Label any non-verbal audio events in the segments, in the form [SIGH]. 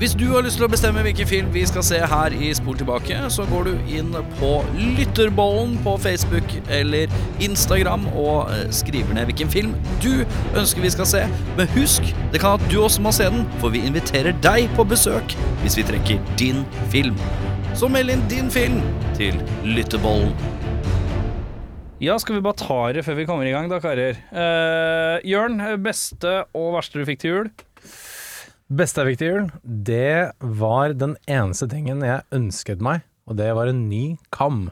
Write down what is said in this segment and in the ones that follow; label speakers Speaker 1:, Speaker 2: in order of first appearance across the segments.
Speaker 1: Hvis du har lyst til å bestemme hvilken film vi skal se her i Spol tilbake, så går du inn på Lytterbollen på Facebook eller Instagram og eh, skriver ned hvilken film du ønsker vi skal se. Men husk, det kan at du også må se den, for vi inviterer deg på besøk hvis vi trekker din film. Så meld inn din film til Lytterbollen.
Speaker 2: Ja, skal vi bare ta det før vi kommer i gang, da, karer? Uh, Jørn, beste og verste du fikk til jul?
Speaker 3: Beste jeg fikk til jul, det var den eneste tingen jeg ønsket meg, og det var en ny kam.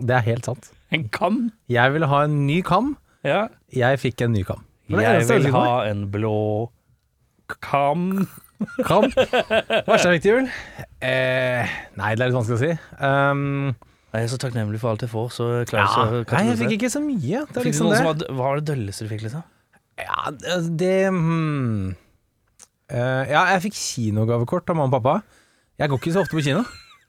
Speaker 3: Det er helt sant.
Speaker 2: En kam?
Speaker 3: Jeg ville ha en ny kam,
Speaker 2: Ja.
Speaker 3: jeg fikk en ny kam. Det det
Speaker 2: Jeg vil
Speaker 3: meg.
Speaker 2: ha en blå kam.
Speaker 3: Kam. Verste jeg fikk til jul? Eh, nei, det er litt vanskelig å si. Um,
Speaker 2: Jeg er så takknemlig for alt jeg får, så jeg
Speaker 3: ja,
Speaker 2: klarer
Speaker 3: nei, jeg fikk ikke så mye. Det er liksom det.
Speaker 2: hva var det dølleste du fikk, liksom?
Speaker 3: Ja, det, det hmm. Eh, Ja, jeg fikk kinogavekort av mamma og pappa. Jeg går ikke så ofte på kino.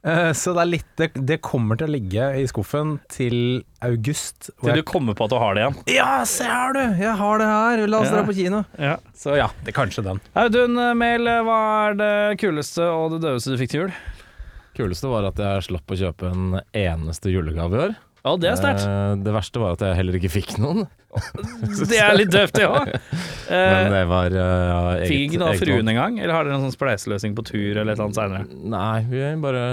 Speaker 3: Uh, så det er litt det, det kommer til å ligge i skuffen til august.
Speaker 2: Til
Speaker 3: jeg-
Speaker 2: du kommer på at du har det igjen.
Speaker 3: Ja, se her du! Jeg har det her! La oss
Speaker 2: Ja.
Speaker 3: dra på kino.
Speaker 2: Ja.
Speaker 3: Så ja, det er kanskje den.
Speaker 2: Audun Mehl, hva er det kuleste og det døveste du fikk til jul?
Speaker 4: Kuleste var at jeg slapp å kjøpe en eneste julegave i år.
Speaker 2: Ja, det er sterkt.
Speaker 4: Eh, Det verste var at jeg heller ikke fikk noen. [LAUGHS]
Speaker 2: Det er litt døvt, det òg. [LAUGHS]
Speaker 4: Men det var uh, eget,
Speaker 2: Fikk ikke noe av fruen engang, eller har dere en sånn spleiseløsning på tur eller et eller annet seinere?
Speaker 4: Nei, vi bare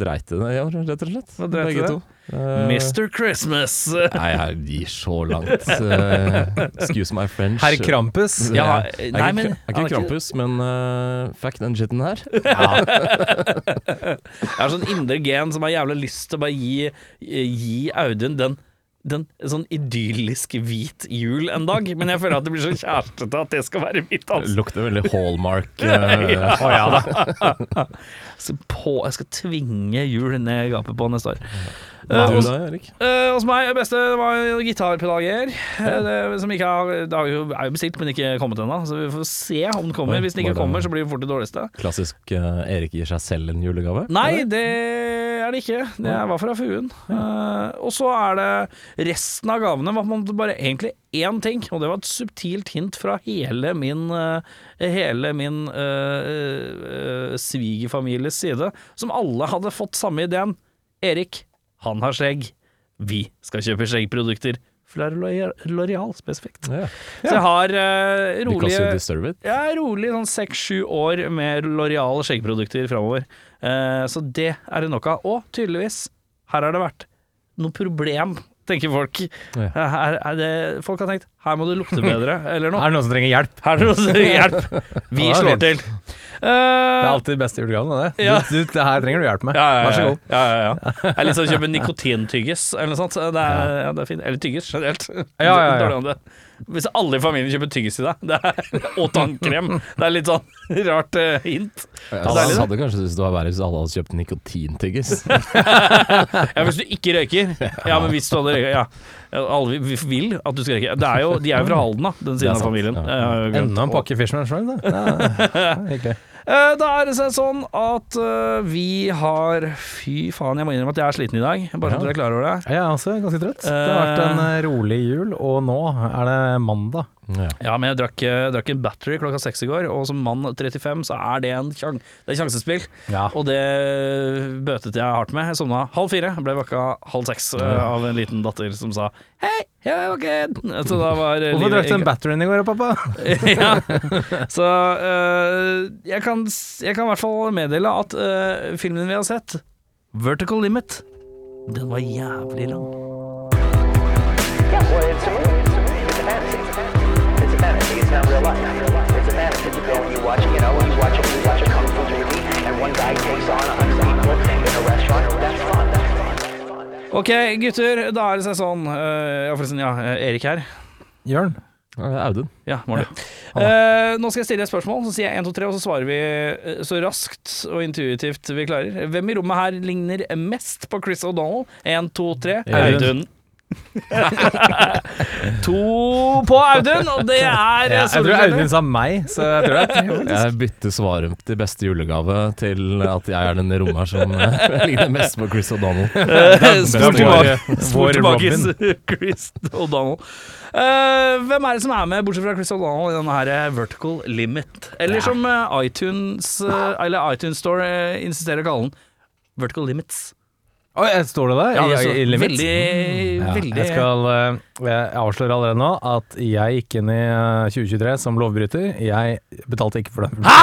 Speaker 4: dreit i det i år, rett og slett.
Speaker 2: Hva dreit
Speaker 4: Begge
Speaker 2: det?
Speaker 4: to. Eh,
Speaker 2: Mr. Christmas. [LAUGHS]
Speaker 4: Nei, jeg gir så langt. Eh, excuse my French.
Speaker 3: Herr Krampus.
Speaker 2: Ja,
Speaker 4: Jeg er
Speaker 2: nei,
Speaker 4: ikke,
Speaker 2: men
Speaker 4: jeg er ikke Krampus, men uh, fuck den skitten her.
Speaker 2: Jeg har sånn indre gen som har jævlig lyst til å bare gi, gi Audun den den sånn idyllisk hvit jul en dag, men jeg føler at det blir så kjærestete at det skal være mitt ansvar.
Speaker 4: Lukter veldig hallmark. [LAUGHS] eh,
Speaker 2: Å ja da. [LAUGHS] Så på, jeg skal tvinge jul ned gapet på neste år.
Speaker 4: Hva
Speaker 2: uh, hos,
Speaker 4: da, Erik?
Speaker 2: Uh, hos meg, det beste var gitarpedalgreier. Eh, det, som ikke har, det har jo, er jo bestilt, men ikke kommet ennå. Så vi får se om den kommer. Hvis den ikke kommer, så blir det fort det dårligste.
Speaker 4: Klassisk Erik gir seg selv en julegave?
Speaker 2: Nei, det er det ikke. Det var fra Fuen. Uh, og så er det resten av gavene var bare egentlig én ting, og det var et subtilt hint fra hele min uh, Hele min uh, eh, svigerfamilies side, som alle hadde fått samme ideen. Erik, han har skjegg. Vi skal kjøpe skjeggprodukter. Fra L'Oreal L'Oreal spesifikt.
Speaker 4: Ja.
Speaker 2: Så jeg har uh, rolige er rolig sånn seks-sju år med L'Oreal skjeggprodukter framover. Uh, så det er det nok av. Og tydeligvis, her har det vært noe problem, tenker folk. Her er det, folk har tenkt her må det lukte bedre, [LAUGHS] eller noe.
Speaker 3: Her Er det noen som trenger hjelp?
Speaker 2: Her er det noen som trenger hjelp. [LAUGHS] Vi
Speaker 3: Ja,
Speaker 2: slår til. Eh,
Speaker 3: Det er alltid beste julegaven, det.
Speaker 2: Ja.
Speaker 3: Du, du, det her trenger du hjelp med.
Speaker 2: ja, ja,
Speaker 3: Vær så god.
Speaker 2: ja, ja, ja. Det er litt sånn å kjøpe [LAUGHS] nikotintyggis eller noe sånt. Det er, det er fint. Eller tyggis generelt.
Speaker 3: Ja, ja, ja.
Speaker 2: Hvis alle i familien kjøper tyggis i deg, [LAUGHS] det er, og tannkrem Det er litt sånn [LAUGHS] rart uh, hint.
Speaker 4: Jeg
Speaker 2: deilig, det.
Speaker 4: hadde kanskje syntes det var verre hvis alle hadde kjøpt nikotintyggis. [LAUGHS]
Speaker 2: Ja, hvis du ikke røyker. Ja, men hvis du hadde røyka, ja. Alle vi- vi vil at du skal røyke. Det er jo, de er jo fra Halden, da, den siden av familien.
Speaker 4: ja.
Speaker 2: Jeg.
Speaker 3: Enda en pakke Fishman's Friend, da. Ja,
Speaker 2: Da er det seg sånn at eh, vi har Fy faen, jeg må innrømme at jeg er sliten i dag. Bare så
Speaker 3: Ja.
Speaker 2: dere er klar over det.
Speaker 3: Jeg er også ganske trøtt. Det har vært en eh, rolig jul, og nå er det mandag.
Speaker 4: Ja.
Speaker 2: Ja, men jeg drakk, drakk en battery klokka seks i går, og som mann 35 så er det en sjan det er sjansespill.
Speaker 3: Ja.
Speaker 2: Og det bøtet jeg hardt med. Jeg sovna halv fire, ble vakka halv seks eh, av en liten datter som sa hei, jeg er våken. Så da var
Speaker 3: Hvorfor drakk du en battery i går, pappa? [LAUGHS]
Speaker 2: ja. Så eh, jeg, kan, jeg kan i hvert fall meddele at eh, filmen vi har sett, 'Vertical Limit', den var jævlig lang.
Speaker 5: It's not real life. It's a fantasy. You go and you watch, you know, you watch a, you watch a kung fu movie, and one guy takes on a hundred people in a restaurant. That's fun. That's fun. That's fun. That's
Speaker 2: Ok, gutter, da er det seg sånn eh, Ja, forresten, ja, eh, Erik her.
Speaker 3: Jørn.
Speaker 4: Audun.
Speaker 2: Ja, ja. Uh, nå skal jeg stille et spørsmål, så sier jeg 1, 2, 3, og så svarer vi så raskt og intuitivt vi klarer. Hvem i rommet her ligner mest på Chris O'Donnell? 1, 2, 3.
Speaker 3: Audun. [LAUGHS]
Speaker 2: To på Audun, og det er
Speaker 3: Ja, jeg tror Audun sa meg, så jeg tror det er tre.
Speaker 4: Jeg bytter svaret til beste julegave til at jeg er den rommet som eh, [LAUGHS] ligner mest på Chris O'Donnell. [LAUGHS]
Speaker 3: Spor
Speaker 2: tilbake,
Speaker 3: spor
Speaker 2: tilbake Chris O'Donnell. Uh, hvem er det som er med, bortsett fra Chris O'Donnell, i denne her eh, Vertical Limit? Eller som eh, iTunes uh, Eller iTunes Store uh, insisterer å kalle den, Vertical Limits.
Speaker 3: Oi, står det der?
Speaker 2: Ja, det
Speaker 3: I, i
Speaker 2: veldig,
Speaker 3: Ja,
Speaker 2: veldig
Speaker 3: Jeg skal eh, Jeg avslører allerede nå at jeg gikk inn i eh, 2023 som lovbryter. Jeg betalte ikke for den. Hæ?!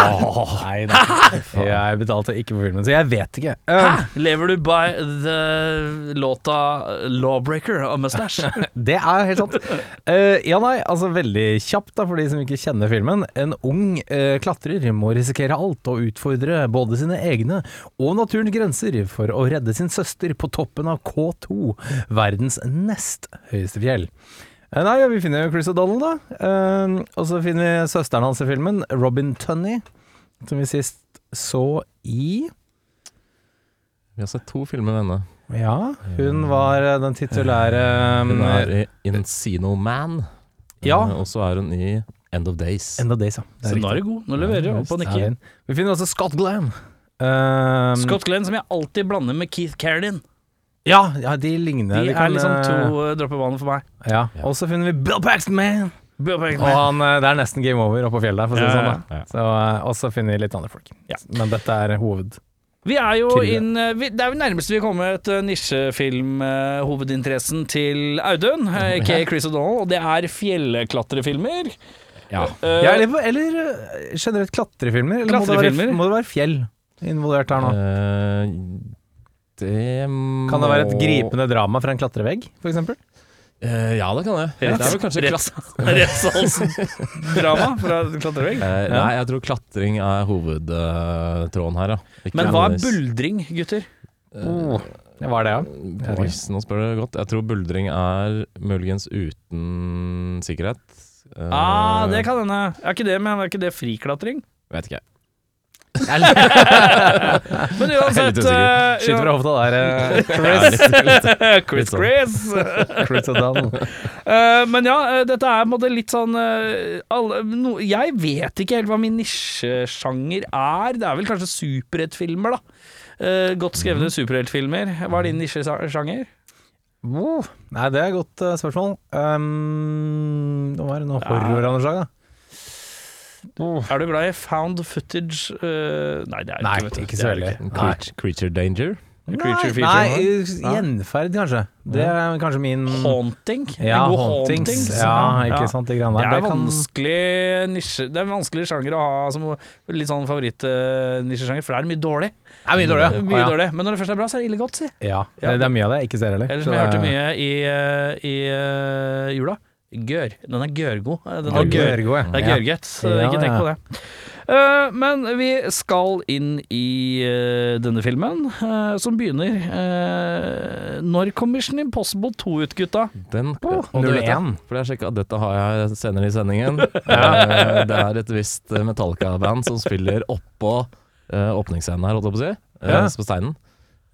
Speaker 3: Nei da. Jeg betalte ikke for filmen, så jeg vet ikke.
Speaker 2: Hæ?
Speaker 3: Eh,
Speaker 2: Lever du by the låta Lawbreaker av Mustache? [LAUGHS]
Speaker 3: Det er helt sant. Uh, ja, nei, altså veldig kjapt da, for de som ikke kjenner filmen. En ung uh, klatrer må risikere alt og utfordre både sine egne og naturens grenser for å redde sin søster på toppen av K2, verdens nest høyeste fjell. Eh, nei, ja, vi finner jo Chris O'Donnell, da. Eh, og så finner vi søsteren hans i filmen, Robin Tunney, som vi sist så i
Speaker 4: Vi har sett to filmer med henne.
Speaker 3: Ja, hun var eh, den titulære
Speaker 4: Hun er i Encino Man,
Speaker 3: Ja.
Speaker 4: og så er hun i End of Days.
Speaker 3: End of Days, ja. Det er
Speaker 2: Så nå er det god. Nå leverer hun ja, på
Speaker 3: nikken. Vi finner også Scott Glenn. Um,
Speaker 2: Scott Glenn, som jeg alltid blander med Keith Carradine.
Speaker 3: Ja, ja, de ligner.
Speaker 2: De er
Speaker 3: kan,
Speaker 2: liksom
Speaker 3: eh,
Speaker 2: to uh, dropper vann for meg.
Speaker 3: Ja. Og så finner vi Bill Paxton Man.
Speaker 2: Bill
Speaker 3: Og han, eh, det er nesten game over oppe på fjellet der, for å si det
Speaker 2: Ja,
Speaker 3: sånn. Da.
Speaker 4: ja.
Speaker 3: Så, og så finner vi litt andre folk.
Speaker 2: Ja.
Speaker 3: Men dette er hoved.
Speaker 2: Vi er jo inn vi, Det er jo nærmest vi kommer et uh, nisjefilm-hovedinteressen til Audun, uh, K. Chris O'Donnell, og det er fjellklatrefilmer.
Speaker 4: Ja.
Speaker 2: Uh,
Speaker 3: Ja, eller, eller generelt klatrefilmer? Eller må det, være, må det være fjell involvert her nå?
Speaker 4: Uh, det må
Speaker 3: Kan det være et gripende drama fra en klatrevegg, for eksempel?
Speaker 4: Eh, ja, det kan det. Det er vel kanskje.
Speaker 2: Rettshalsen-drama [LAUGHS] [LAUGHS] fra klatrevegg.
Speaker 4: Eh, nei, jeg tror klatring er hovedtråden her, ja. Ikke
Speaker 2: Men hva er buldring, gutter?
Speaker 3: Uh, hva er det, ja.
Speaker 4: Nå spør du godt. Jeg tror buldring er muligens uten sikkerhet.
Speaker 2: Ah, det kan hende. Er ikke det, men er ikke det friklatring?
Speaker 4: Vet ikke. [LAUGHS]
Speaker 2: Men uansett eh,
Speaker 3: Skyter fra hofta der,
Speaker 4: Chris. [LAUGHS] Litt, litt.
Speaker 2: Chris
Speaker 4: sånn.
Speaker 2: Chris.
Speaker 3: Chris [LAUGHS] O'Donnell.
Speaker 2: Eh, men ja, eh, dette er på en måte litt sånn eh, alle, no, Jeg vet ikke helt hva min nisjesjanger er. Det er vel kanskje superheltfilmer, da. Eh, godt skrevne superheltfilmer. Hva er din nisjesjanger?
Speaker 3: Oh, nei, det er et godt eh, spørsmål. Um, nå må være noe horror, Anders Haga.
Speaker 2: Er du glad i found footage Uh, Nei, det er
Speaker 3: Nei,
Speaker 2: ikke,
Speaker 3: ikke så veldig.
Speaker 4: Creature, creature danger.
Speaker 3: Nei,
Speaker 2: feature,
Speaker 3: nei, gjenferd, kanskje. Det er kanskje min
Speaker 2: Haunting.
Speaker 3: Ja,
Speaker 2: En god
Speaker 3: hauntings.
Speaker 2: hauntings.
Speaker 3: Ja, ikke sant, de greiene
Speaker 2: Det er
Speaker 3: Det kan-
Speaker 2: vanskelig nisje Det er en vanskelig sjanger å ha som litt sånn favorittnisjesjanger, for det er mye dårlig.
Speaker 3: Det er mye dårlig, ja.
Speaker 2: Mye
Speaker 3: ah, ja.
Speaker 2: dårlig. Men når det først er bra, så er det ille godt, si.
Speaker 3: Ja,
Speaker 2: Ja.
Speaker 3: det er mye av det ikke ser heller.
Speaker 2: Ellers, jeg hørte
Speaker 3: det-
Speaker 2: mye i, eh, i eh, jula. Gør. Den er gørgod. Den er gør.
Speaker 3: Gørgo, ja.
Speaker 2: Det er gørget,
Speaker 3: Ja,
Speaker 2: ikke tenk på det. Eh, men vi skal inn i eh, denne filmen, eh, som begynner eh, Når kom Mission Impossible 2 ut, gutta?
Speaker 4: Den, jeg,
Speaker 3: 01.
Speaker 4: For jeg sjekka dette har jeg senere i sendingen. [LAUGHS] Eh, det er et visst Metallica-band som spiller oppå åpningsscenen her, holdt jeg på å si. eh,
Speaker 3: Ja.
Speaker 4: På steinen.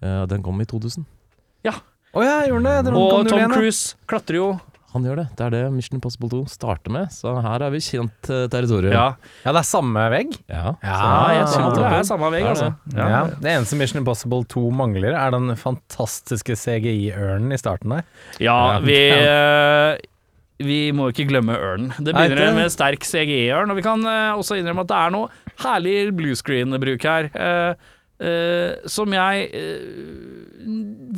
Speaker 4: Eh, den kom i 2000.
Speaker 3: Å ja, gjorde den det? Den
Speaker 2: Og Tom Cruise klatrer jo
Speaker 4: Han gjør det. Det er det Mission Impossible 2 starter med. Så her er vi kjent eh, territorium.
Speaker 2: Ja,
Speaker 3: Ja, det er samme vegg.
Speaker 4: Ja.
Speaker 2: ja jeg tror det er samme vegg, altså.
Speaker 4: det.
Speaker 3: Ja. Det eneste Mission Impossible 2 mangler, er den fantastiske CGI-ørnen i starten der.
Speaker 2: Ja,
Speaker 3: Ja,
Speaker 2: vi eh, vi må ikke glemme ørnen. Det
Speaker 3: Nei,
Speaker 2: begynner
Speaker 3: det-
Speaker 2: med sterk CGI-ørn, og vi kan eh, også innrømme at det er noe herlig bluescreen-bruk her. eh, som jeg eh,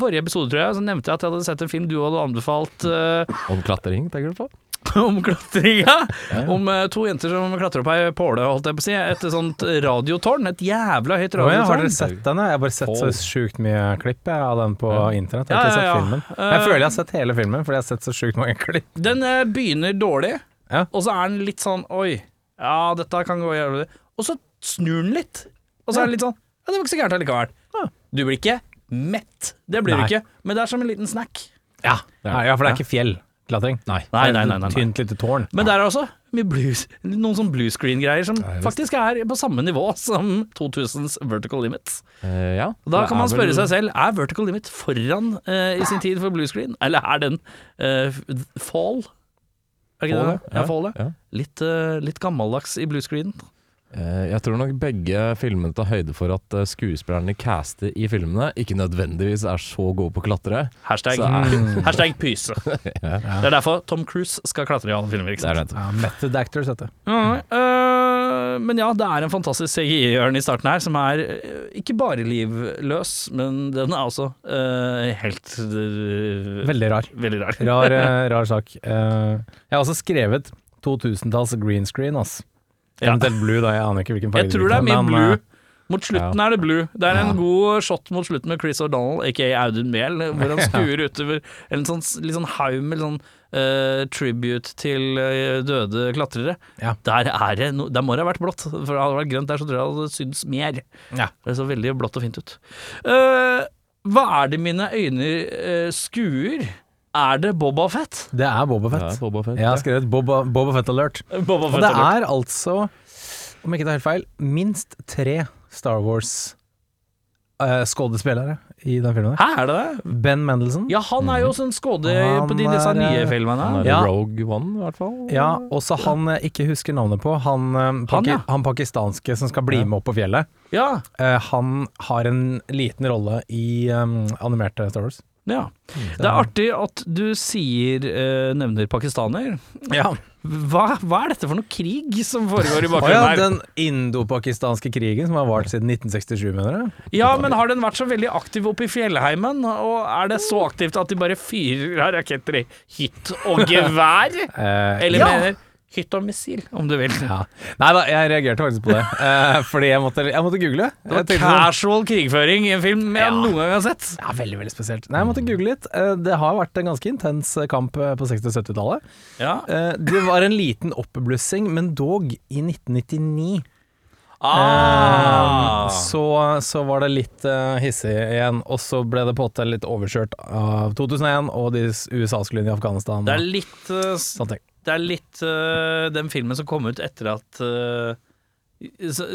Speaker 2: Forrige episode, tror jeg, så nevnte jeg at jeg hadde sett en film du hadde anbefalt eh,
Speaker 4: Om klatring, tenker du på? [LAUGHS]
Speaker 2: om klatringa. Om uh, to jenter som klatrer opp ei påle, holdt jeg på å si. Et sånt radiotårn. Et jævla høyt
Speaker 3: radiotårn. ja, har dere sett den? Jeg har bare sett så sjukt mye klipp jeg, av den på internett. Jeg har ikke sett
Speaker 2: ja, ja.
Speaker 3: filmen.
Speaker 2: Eh,
Speaker 3: Jeg føler jeg har sett hele filmen, fordi jeg har sett så sjukt mange klipp.
Speaker 2: Den uh, begynner dårlig,
Speaker 3: Ja.
Speaker 2: og så er den litt sånn Oi, ja, dette kan gå jævlig Og så snur den litt. Og så er den litt sånn Ja, det var ikke så gærent allikevel.
Speaker 3: Ja.
Speaker 2: Du blir ikke mett. Det blir
Speaker 3: Nei.
Speaker 2: du ikke. Men det er som en liten snack.
Speaker 3: Ja, ja for det er ikke fjellklatring.
Speaker 4: Nei.
Speaker 2: Nei, nei, nei, nei.
Speaker 3: Tynt lite tårn.
Speaker 2: Men der er også mye blues, noen sånn bluescreen-greier som faktisk er på samme nivå som 2000s Vertical Limits.
Speaker 4: Uh, ja.
Speaker 2: Da kan man spørre
Speaker 4: vel-
Speaker 2: seg selv Er Vertical Limit foran uh, i sin tid for bluescreen, eller er den uh, Fall? Er ikke
Speaker 4: Fall,
Speaker 2: det?
Speaker 4: ja.
Speaker 2: Fall, ja. Litt, litt gammeldags i bluescreen.
Speaker 4: Eh, Jeg tror nok begge filmene tar høyde for at eh, skuespillerne caster i filmene ikke nødvendigvis er så gode på å klatre.
Speaker 2: Hashtag,
Speaker 4: Så [LAUGHS]
Speaker 2: hashtag [LAUGHS] pyse. Det er derfor Tom Cruise skal klatre i alle filmer. Ikke sant?
Speaker 3: Ja, method actors, vet Mm,
Speaker 2: Ja, øh, men ja, det er en fantastisk CGI-ørn i starten her, som er øh, ikke bare livløs, men den er også øh, helt øh,
Speaker 3: Veldig rar.
Speaker 2: veldig rar.
Speaker 3: Rar, eh, [LAUGHS] rar sak. Uh, jeg har også skrevet 2000-talls green screen, ass.
Speaker 2: Ja.
Speaker 3: Eventuelt blue, da. Jeg aner ikke hvilken farge
Speaker 2: Jeg tror det er mye
Speaker 3: men,
Speaker 2: blue.
Speaker 3: eh,
Speaker 2: Mot slutten er det blue. Det er en god shot mot slutten med Chris O'Donnell, aka Audun Mehl, hvor han [LAUGHS] skuer utover en sånn, litt sånn haug med sånn uh, tribute til uh, døde klatrere.
Speaker 3: Ja.
Speaker 2: Der er det no, Der må det ha vært blått, for hadde det vært grønt der, så tror jeg det hadde syntes mer.
Speaker 3: Ja.
Speaker 2: Det så veldig blått og fint ut. Uh, hva er det mine øyne skuer? Er det Boba Fett?
Speaker 3: Det er Boba Fett.
Speaker 4: Ja, Boba Fett,
Speaker 3: Jeg har skrevet Boba, Boba Fett alert. [LAUGHS]
Speaker 2: Boba
Speaker 3: Og det er altså, om jeg ikke tar helt feil, minst tre Star Wars-skuespillere i den filmen.
Speaker 2: Hæ, er det det?
Speaker 3: Ben Mendelsohn.
Speaker 2: Ja, han er jo sånn skåde
Speaker 3: Han
Speaker 2: på de, disse
Speaker 3: er,
Speaker 2: nye
Speaker 3: eh,
Speaker 2: filmene.
Speaker 4: Han er
Speaker 3: Ja.
Speaker 4: Rogue One, i hvert fall.
Speaker 3: Ja, også han jeg ikke husker navnet på. Han, eh, paki
Speaker 2: ja.
Speaker 3: han pakistanske som skal bli
Speaker 4: Ja.
Speaker 3: med opp på fjellet.
Speaker 2: Ja,
Speaker 3: Uh, han har en liten rolle i um, animerte Star Wars.
Speaker 2: Ja. Det er artig at du sier eh, nevner pakistaner.
Speaker 3: Ja.
Speaker 2: Hva, hva er dette for noe krig som foregår i bakgrunnen
Speaker 3: ja, den indo-pakistanske krigen som har vart siden 1967, mener du?
Speaker 2: Ja, men har den vært så veldig aktiv oppe i fjellheimen? Og er det så aktivt at de bare fyrer av raketter i hytt og gevær? [LAUGHS]
Speaker 3: Eh,
Speaker 2: Eller
Speaker 3: ja.
Speaker 2: mener hytt og missil, om du vil. [LAUGHS]
Speaker 3: Ja. Nei da, jeg reagerte faktisk på det. [LAUGHS] Eh, fordi jeg måtte, jeg måtte google.
Speaker 2: Det var
Speaker 3: casual sånn,
Speaker 2: casual krigføring i en film jeg
Speaker 3: Ja.
Speaker 2: noen gang har sett.
Speaker 3: ja, veldig, veldig spesielt. Nei, jeg måtte google litt. Eh, det har vært en ganske intens kamp eh, på 60- og 70-tallet.
Speaker 2: Ja.
Speaker 3: Eh, det var en liten oppblussing, men dog i 1999.
Speaker 2: Ah.
Speaker 3: Så, så var det litt hissig igjen, og så ble det på måte litt overkjørt av 2001 og de USA skulle inn i Afghanistan.
Speaker 2: Det er litt uh. Det er litt uh, den filmen som kom ut etter at uh,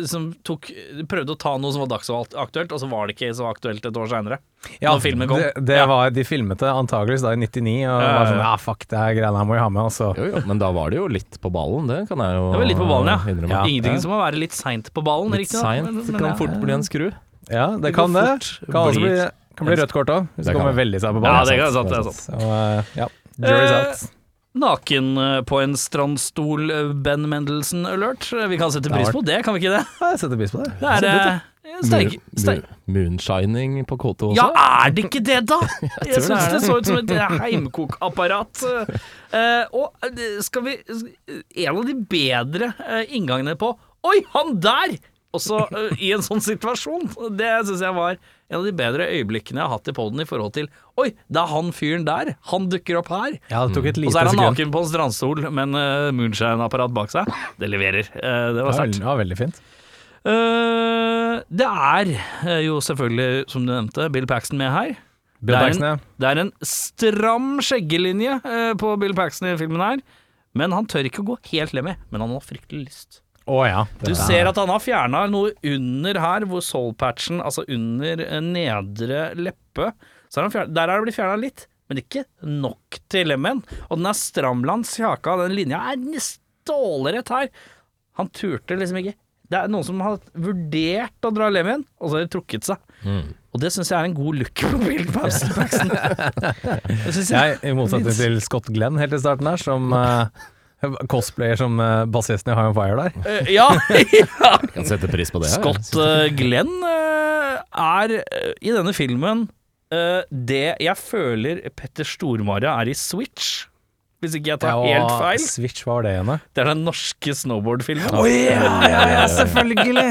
Speaker 2: Som tok Prøvde å ta noe som var dagsaktuelt, og så var det ikke så aktuelt et år seinere.
Speaker 3: Ja,
Speaker 2: når filmen kom.
Speaker 3: Det, det
Speaker 2: Ja.
Speaker 3: var, de filmet det antageligvis da i 99, og
Speaker 2: Ja, ja,
Speaker 3: var sånn
Speaker 2: ja.
Speaker 3: ja, fuck, det her greiene her må vi ha med. Og så
Speaker 4: Jo, jo, men da var det jo litt på ballen, det kan jeg jo
Speaker 2: Det var litt på ballen, ja.
Speaker 4: innrømme.
Speaker 3: Ja.
Speaker 2: Ingenting som må være litt seint på ballen.
Speaker 4: Litt seint. Det kan
Speaker 2: ja.
Speaker 4: fort bli en skru.
Speaker 3: Ja, det,
Speaker 2: Det
Speaker 3: kan det.
Speaker 2: fort
Speaker 3: Kan også
Speaker 2: bli-
Speaker 3: kan bli rødt kort òg, hvis
Speaker 4: Det
Speaker 3: kommer veldig seg på ballen.
Speaker 2: Ja, det er sant, det er sant.
Speaker 3: Så uh, ja, jury's out.
Speaker 2: Naken uh, på en strandstol, uh, Ben Mendelsen-alert. Vi kan sette pris på det, kan vi ikke det?
Speaker 3: Ja, Jeg setter pris på det.
Speaker 2: Det er sterk, sterk.
Speaker 4: Moonshining på K2 også.
Speaker 2: Ja, er det ikke det, da? [LAUGHS] Jeg syns
Speaker 4: det
Speaker 2: så ut som et eh, heimkokapparat. Eh, og eh, skal vi En av de bedre eh, inngangene på Oi, han der! Også eh, i en sånn situasjon. Det syns jeg var en av de bedre øyeblikkene jeg har hatt i poden i forhold til Oi, det er han fyren der. Han dukker opp her.
Speaker 3: Ja, det tok et
Speaker 2: Og så er han
Speaker 3: sekund.
Speaker 2: naken på en strandstol med en uh, moonshine-apparat bak seg. Det leverer. Uh, det var sterkt.
Speaker 3: ja, veldig fint.
Speaker 2: Uh, det er jo selvfølgelig, som du nevnte, Bill Paxton med her.
Speaker 3: Bill
Speaker 2: Det er
Speaker 3: Paxton, ja.
Speaker 2: Det er en stram skjeggelinje på Bill Paxton i filmen her. Men han tør ikke å gå helt Lemmy, men han har fryktelig lyst.
Speaker 3: Å ja.
Speaker 2: Du ser at han har fjerna noe under her, hvor soul-patchen, altså under eh, nedre leppe så har han fjernet, Der har det blitt fjerna litt, men ikke nok til lemmen. Og den er stramlands kjaka, den linja er stålrett her. Han turte liksom ikke. Det er noen som har vurdert å dra lemmen, og så har de trukket seg.
Speaker 4: Mm.
Speaker 2: Og det syns jeg er en god look på Bill Paxton. [LAUGHS] Jeg.
Speaker 3: I motsetning til Scott Glenn helt i starten her, som eh, cosplayer som uh, bassisten i High on Fire der.
Speaker 2: Uh, ja, [LAUGHS] ja.
Speaker 4: Jeg kan sette pris på det.
Speaker 2: Scott uh, Glenn eh, er i denne filmen eh, det jeg føler Petter Stormare er i Switch. Hvis ikke jeg tar helt feil.
Speaker 3: Switch var det igjen?
Speaker 2: Det er den norske snowboardfilmen.
Speaker 3: Å ja, selvfølgelig!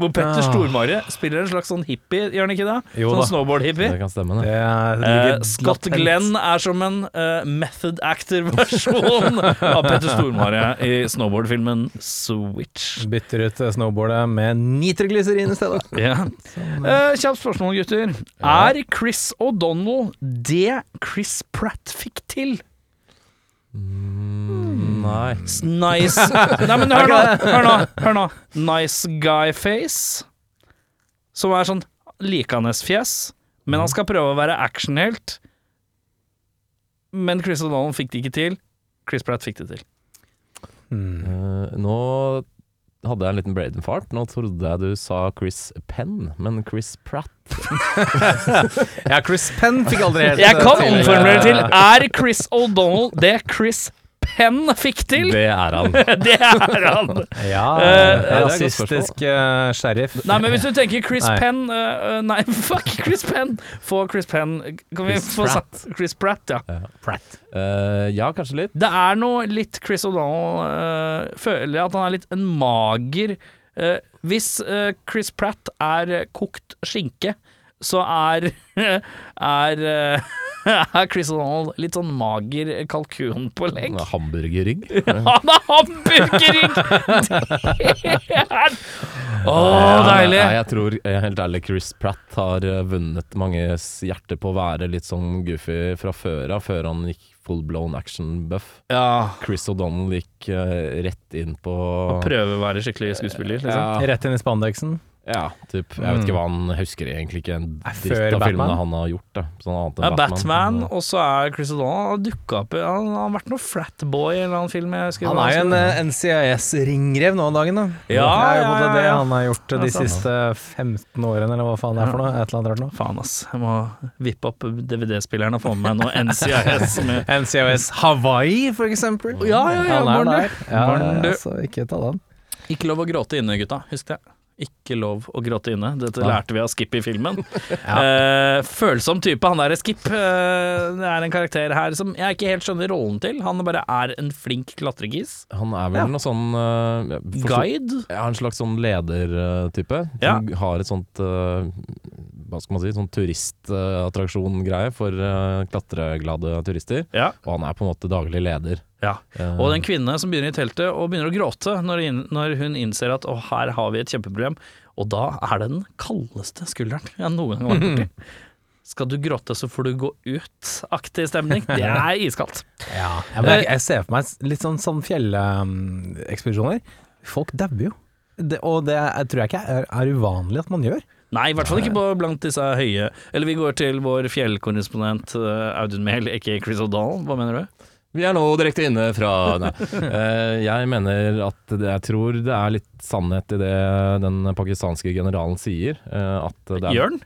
Speaker 2: Hvor Petter. Stormare spiller en slags sånn hippie, gjør han ikke det?
Speaker 3: Jo
Speaker 2: sånn snowboard-hippie.
Speaker 4: Det kan stemme, det.
Speaker 3: Det
Speaker 2: Eh, Scott. Glenn er som en uh, method actor-versjon [LAUGHS] av Petter Stormare i snowboardfilmen Switch.
Speaker 3: Bytter ut eh, snowboardet med nitroglyserin i stedet. [LAUGHS]
Speaker 2: Ja. Eh, Kjapt spørsmål, gutter. Er Chris O'Donnell det Chris Pratt fikk til?
Speaker 4: Mm, nei.
Speaker 2: Nice Nei, men hør nå, [LAUGHS] hør nå, hør nå. Nice guy face. Som er sånn likandes-fjes, men han skal prøve å være actionhelt. Men Chris O'Donnell fikk det ikke til. Chris Pratt fikk det til.
Speaker 4: Eh, nå hadde jeg en liten braden fart. Nå trodde jeg du sa Chris Penn, men Chris Pratt. [LAUGHS]
Speaker 3: Ja, Chris Penn fikk aldri helt
Speaker 2: Jeg kan
Speaker 3: til-
Speaker 2: omformulere til Er Chris O'Donnell det Chris Penn fikk til?
Speaker 4: Det er han. [LAUGHS]
Speaker 2: Det er han!
Speaker 3: Ja,
Speaker 4: godt
Speaker 3: rasistisk uh, sheriff.
Speaker 2: Nei, men hvis du tenker Chris
Speaker 3: Nei.
Speaker 2: Penn uh, Nei, [LAUGHS] fuck Chris Penn! Få Chris Penn Kan vi
Speaker 4: Chris
Speaker 2: få
Speaker 4: Pratt.
Speaker 2: satt Chris Pratt, ja.
Speaker 4: Eh, ja, kanskje litt.
Speaker 2: Det er noe litt Chris O'Donnell eh, Føler jeg at han er litt en mager eh, Hvis Chris Pratt er kokt skinke, så er [LAUGHS] Er, eh, [LAUGHS] er Chris O'Donnell litt sånn mager kalkun på legg.
Speaker 4: Hamburgerrygg. [LAUGHS]
Speaker 2: Han er hamburgerrygg! Det er Å, deilig!
Speaker 4: Nei, jeg tror helt ærlig Chris Pratt har eh, vunnet manges hjerte på å være litt sånn goofy fra før av, før han gikk full blown action buff.
Speaker 2: Ja,
Speaker 4: Chris O'Donnell gikk uh, rett inn på
Speaker 2: Å prøve å være skikkelig skuespiller, liksom.
Speaker 4: Ja,
Speaker 3: Rett inn i spandexen.
Speaker 4: Ja, typ. Jeg vet ikke hva han husker egentlig ikke en dritt
Speaker 3: før
Speaker 4: av filmene
Speaker 3: Batman?
Speaker 4: han har gjort. Da. Sånn annet enn
Speaker 2: Ja, Batman,
Speaker 4: Men,
Speaker 2: og så er Chris O'Donnell Han har dukka opp i Han har vært noe Flatboy i en eller annen film. Jeg husker
Speaker 3: Han er jo en eh, NCIS-ringrev nå om dagen, da.
Speaker 2: Ja,
Speaker 3: det er jo både
Speaker 2: ja,
Speaker 3: det han har gjort de siste 15 årene, eller hva faen det er for noe. Et eller annet rart noe.
Speaker 2: Faen, ass. Jeg må vippe opp DVD-spilleren og få med meg noe NCIS. Med.
Speaker 3: NCIS Hawaii, for eksempel.
Speaker 2: Ja, ja, ja,
Speaker 3: Han er der. Ja, altså, ikke ta den.
Speaker 2: Ikke lov å gråte inne, gutta. Husk det. Ikke lov å gråte inne. Dette
Speaker 3: Ja.
Speaker 2: lærte vi av Skip i filmen. [LAUGHS] eh, følsom type, han der er Skip. Eh, det er en karakter her som jeg ikke helt skjønner rollen til. Han bare er en flink klatregis.
Speaker 4: Han er vel noe sånn uh,
Speaker 2: Guide.
Speaker 4: Ja, en slags sånn ledertype.
Speaker 2: Ja.
Speaker 4: Har et sånt eh, Hva skal man si, sånn turistattraksjon-greie for eh, klatreglade turister.
Speaker 2: Ja.
Speaker 4: Og han er på en måte daglig leder.
Speaker 2: Ja.
Speaker 4: Eh,
Speaker 2: Og den kvinne som begynner i teltet og begynner å gråte når, når hun innser at å, her har vi et kjempeproblem. Og da er det den kaldeste skulderen jeg noen gang har vært borti. [LAUGHS] Skal du gråte, så får du gå ut-aktig stemning. Det er [LAUGHS] iskaldt.
Speaker 3: Ja, jeg, jeg ser for meg litt sånn, sånn fjellekspedisjoner. Folk dauer jo. Det, og det jeg tror jeg ikke er, er uvanlig at man gjør.
Speaker 2: Nei, i hvert fall ikke på blant disse høye Eller vi går til vår fjellkorrespondent uh, Audun Mehl, ikke Chris O'Donnell. Hva mener du?
Speaker 4: Vi er nå direkte inne fra Nei. [LAUGHS] Eh, jeg mener at Jeg tror det er litt sannhet i det den pakistanske generalen sier. eh, at det er,
Speaker 2: Jørn?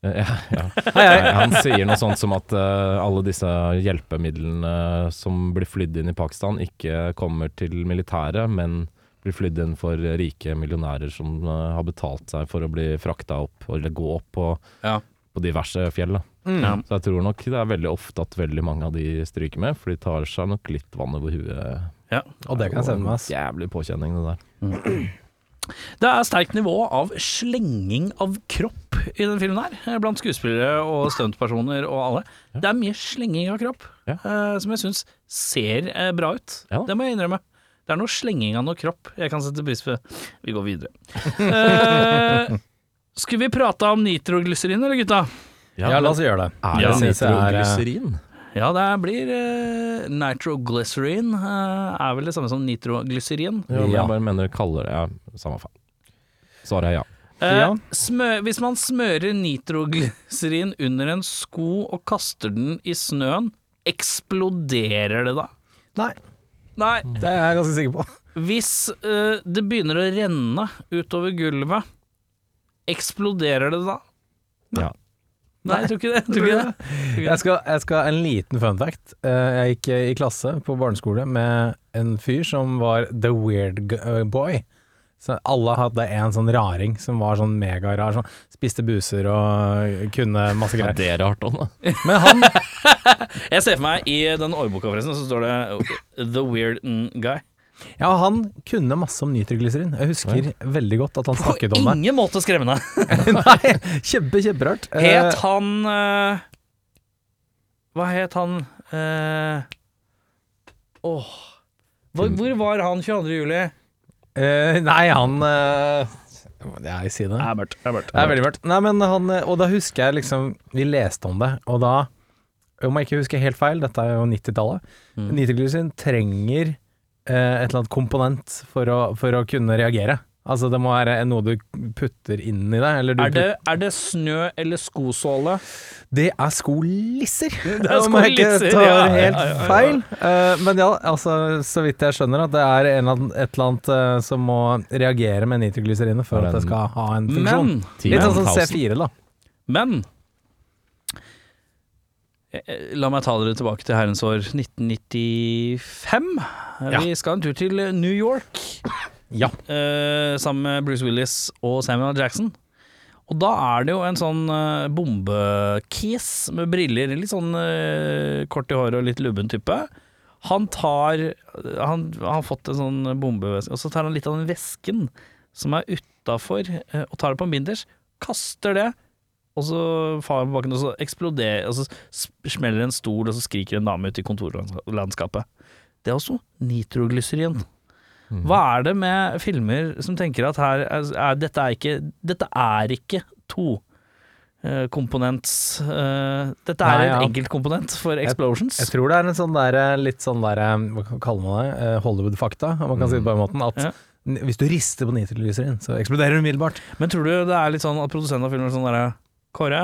Speaker 4: Eh, [LAUGHS] Ja, ja. Han sier noe sånt som at eh, alle disse hjelpemidlene som blir flydd inn i Pakistan, ikke kommer til militæret, men blir flydd inn for rike millionærer som eh, har betalt seg for å bli frakta opp, eller gå opp på,
Speaker 2: Ja.
Speaker 4: på diverse fjell. Da.
Speaker 2: Ja.
Speaker 4: Så jeg tror nok det er veldig ofte at veldig mange av de stryker med, for de tar seg nok litt vann over huet.
Speaker 2: Ja.
Speaker 3: Og det kan jeg se for meg.
Speaker 4: Jævlig påkjenning, det der.
Speaker 2: Det er sterkt nivå av slenging av kropp i den filmen her, eh, blant skuespillere og stuntpersoner og alle. Det er mye slenging av kropp,
Speaker 4: Ja.
Speaker 2: eh, som jeg syns ser bra ut.
Speaker 4: Ja.
Speaker 2: Det må jeg innrømme. Det er noe slenging av noe kropp jeg kan sette pris på. Vi går videre. eh, skulle vi prate om nitroglyserin, eller gutta?
Speaker 3: Ja, la oss gjøre det.
Speaker 4: Er
Speaker 2: Ja,
Speaker 4: det
Speaker 3: er, eh,
Speaker 4: nitroglyserin?
Speaker 2: Ja, det blir uh, nitroglycerin. eh, er vel det samme som nitroglyserin.
Speaker 4: Ja, men
Speaker 3: Ja.
Speaker 4: jeg bare mener kaller det ja, Samme faen. Svaret er ja.
Speaker 2: Eh,
Speaker 3: Ja.
Speaker 2: smø, hvis man smører nitroglyserin under en sko og kaster den i snøen, eksploderer det da?
Speaker 3: Nei,
Speaker 2: Nei.
Speaker 3: det er jeg ganske sikker på.
Speaker 2: Hvis uh, det begynner å renne utover gulvet, eksploderer det da?
Speaker 4: Ja.
Speaker 2: Nei, jeg tror ikke det. Jeg tror ikke det. Jeg
Speaker 3: skal, jeg skal En liten fun fact. Eh, Jeg gikk i klasse på barneskole med en fyr som var the weird uh, boy. Så alle hadde en sånn raring som var sånn megarar. Sånn, spiste buser og kunne masse
Speaker 4: Ja,
Speaker 3: greier.
Speaker 4: det er rart òg, da.
Speaker 3: Men han. [LAUGHS]
Speaker 2: Jeg ser for meg i den årboka forresten, så står det The Weird Guy.
Speaker 3: Ja, han kunne masse om nitroglyserin. Jeg husker veldig godt at han
Speaker 2: På
Speaker 3: snakket om det.
Speaker 2: På ingen måte skremmende. [LAUGHS] [LAUGHS]
Speaker 3: Nei, kjempe, kjemperart. Eh,
Speaker 2: Het han uh, Hva het han Åh uh, oh. hvor, hvor var han 22. juli?
Speaker 3: Eh, nei, han uh, jeg si det.
Speaker 2: Det er mørkt. Det er mørkt.
Speaker 3: Det er veldig mørkt. Nei, men han, og da husker jeg liksom Vi leste om det, og da om jeg ikke husker helt feil, dette er jo 90-tallet,
Speaker 2: Mm.
Speaker 3: nitroglyserin trenger uh, et eller annet komponent for å, for å kunne reagere. Altså det må være noe du putter inn i deg. Eller du
Speaker 2: Er det, er det snø eller skosåle?
Speaker 3: Det er skolisser!
Speaker 2: Det er [LAUGHS]
Speaker 3: Om jeg ikke
Speaker 2: skolisser,
Speaker 3: tar
Speaker 2: ja,
Speaker 3: helt
Speaker 2: ja, ja, ja.
Speaker 3: feil. Uh, men ja, altså, så vidt jeg skjønner, at det er en, annen- et eller annet uh, som må reagere med nitroglycerinet for at det skal ha en funksjon.
Speaker 2: Men,
Speaker 3: Litt sånn som C4, da.
Speaker 2: men eh, La meg ta dere tilbake til herrens år 1995.
Speaker 3: Ja.
Speaker 2: Vi skal en tur til New York.
Speaker 3: Ja.
Speaker 2: eh, sammen med Bruce Willis og Samuel. Jackson. Og da er det jo en sånn uh, bombekiss med briller, litt sånn uh, kort i håret og litt lubben type. Han tar Han har fått en sånn bombeveske, og så tar han litt av den vesken som er utafor, uh, og tar det på en binders, kaster det, og så farer han på bakken, og så eksploderer Og så smeller en stol, og så skriker en dame ut i kontorlandskapet. Det er også nitroglyserin. Hva er det med filmer som tenker at her er, er, dette er ikke Dette er ikke to eh, komponents uh, Dette er
Speaker 3: Nei,
Speaker 2: en
Speaker 3: ja.
Speaker 2: enkeltkomponent for explosions.
Speaker 3: Jeg tror det er en sånn der, eh, litt sånn der, hva kaller man det, Hollywood-fakta, om man kan si det på den måten. At
Speaker 2: Ja.
Speaker 3: hvis du rister på nitroglyserin, så eksploderer det umiddelbart.
Speaker 2: Men tror du det er litt sånn at produsenten av filmen er sånn derre Kåre?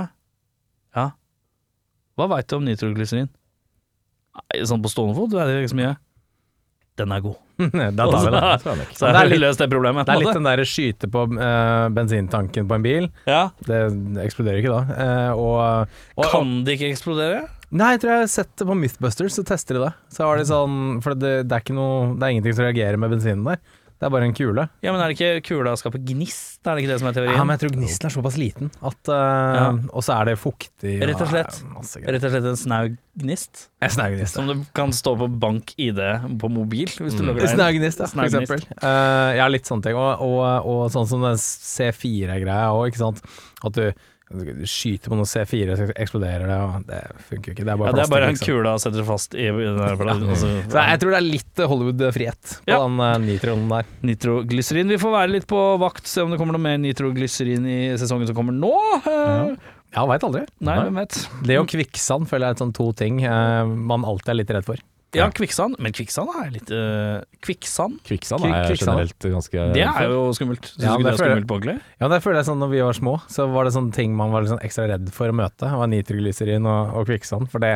Speaker 2: Ja? Hva veit du om nitroglyserin? Sånn på stående fot, du vet ikke så mye. Den er god. [LAUGHS]
Speaker 3: da tar vi det.
Speaker 4: jeg nok.
Speaker 2: Så har vi løst det problemet.
Speaker 3: Det er litt den der skyte på uh, bensintanken på en bil.
Speaker 2: Ja.
Speaker 3: Det eksploderer ikke da. Uh, og, og
Speaker 2: Kan det ikke eksplodere?
Speaker 3: Nei, jeg tror jeg har sett det på Mythbusters, så tester de det. Så har de sånn For det, det er noe Det er ingenting som reagerer med bensinen der. Det er bare en kule.
Speaker 2: Ja, men er det ikke kula skaper gnist? Er det ikke det som er
Speaker 3: Ja, men jeg tror gnisten er såpass liten at uh,
Speaker 2: Ja.
Speaker 3: Og så er det fuktig.
Speaker 2: Rett og slett.
Speaker 3: ja.
Speaker 2: Rett og slett en snau gnist?
Speaker 3: En snaugnist.
Speaker 2: Som du kan stå på bank-ID på mobil, hvis du
Speaker 4: Mm.
Speaker 2: logger deg inn.
Speaker 3: Ja, for eksempel. Uh, ja, litt sånne ting. Og, og, og sånn som den C4-greia òg, ikke sant. At du skyter på noe C4, så eksploderer det, og det funker jo ikke. Det er
Speaker 2: Ja,
Speaker 3: bare
Speaker 2: det er bare en
Speaker 3: plastikk, liksom.
Speaker 2: kule å sette fast i den der. Altså,
Speaker 3: Så jeg tror det er litt Hollywood-frihet på
Speaker 2: Ja.
Speaker 3: den uh, nitronen der.
Speaker 2: Nitroglyserin. Vi får være litt på vakt, se om det kommer noe mer nitroglyserin i sesongen som kommer nå. Eh,
Speaker 3: Ja, veit aldri.
Speaker 2: Nei, vet.
Speaker 3: Det og kvikksand føler jeg er sånn to ting eh, man alltid er litt redd for.
Speaker 2: Ja, kvikksand. Men kvikksand er litt eh, Kvikksand?
Speaker 4: Kvikksand er
Speaker 3: kvikksand.
Speaker 4: generelt ganske
Speaker 2: Det er jo skummelt. Syns
Speaker 3: Ja,
Speaker 2: du ikke det
Speaker 3: det
Speaker 2: er
Speaker 3: føler
Speaker 2: skummelt på ordentlig?
Speaker 3: Ja, det føler jeg sånn når vi var små, så var det sånne ting man var sånn ekstra redd for å møte. Det var nitroglyserin og, og kvikksand. For det,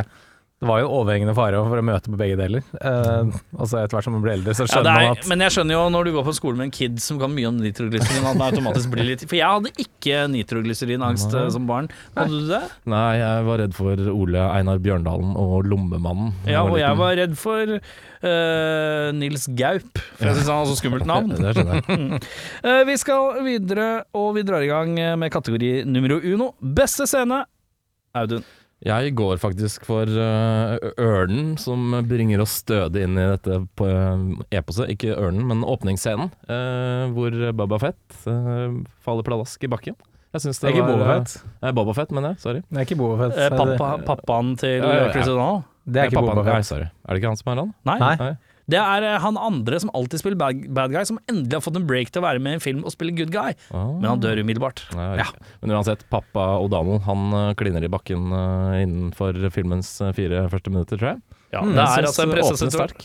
Speaker 3: det var jo en overhengende fare for å møte på begge deler. Eh, og så etter hvert som man blir eldre, så
Speaker 2: Ja,
Speaker 3: skjønner
Speaker 2: er,
Speaker 3: man at
Speaker 2: men jeg skjønner jo når du går på skole med en kid som kan mye om nitroglyserin, at man automatisk blir litt For jeg hadde ikke nitroglyserin-angst eh, som barn. Hadde du det?
Speaker 4: Nei, jeg var redd for Ole Einar Bjørndalen og Lommemannen.
Speaker 2: Ja, og jeg var redd for uh, Nils Gaup, for jeg syns han har så skummelt navn. [LAUGHS]
Speaker 4: Det skjønner jeg.
Speaker 2: Eh, vi skal videre, og vi drar i gang med kategori numero uno. Beste scene. Audun.
Speaker 4: Jeg går faktisk for uh, ørnen, som bringer oss stødig inn i dette på øh, eposet. Ikke ørnen, men åpningsscenen, uh, hvor Baba Fett uh, faller pladask i bakken. Jeg synes
Speaker 3: Det
Speaker 4: det
Speaker 3: er ikke Boba Fett.
Speaker 4: Nei, Boba Fett, mener jeg. Sorry.
Speaker 3: Det er ikke Boba Fett.
Speaker 2: Eh, pappa, pappaen til
Speaker 4: Ja, ja, ja.
Speaker 2: Chris O'Donnell.
Speaker 3: Det er ikke
Speaker 4: Pappaen-
Speaker 3: Boba
Speaker 4: Nei, sorry. Er det ikke han som er han?
Speaker 2: Nei.
Speaker 3: Nei.
Speaker 4: Nei.
Speaker 2: Det er eh, han andre som alltid spiller bad, bad guy, som endelig har fått en break til å være med i en film og spille good guy.
Speaker 4: Oh.
Speaker 2: Men han dør umiddelbart.
Speaker 4: Nei, ja. Men uansett, pappa O'Donnell han øh, kliner i bakken øh, innenfor filmens fire første minutter, tror jeg.
Speaker 2: Ja,
Speaker 3: Mm,
Speaker 2: det er altså en
Speaker 4: sterk.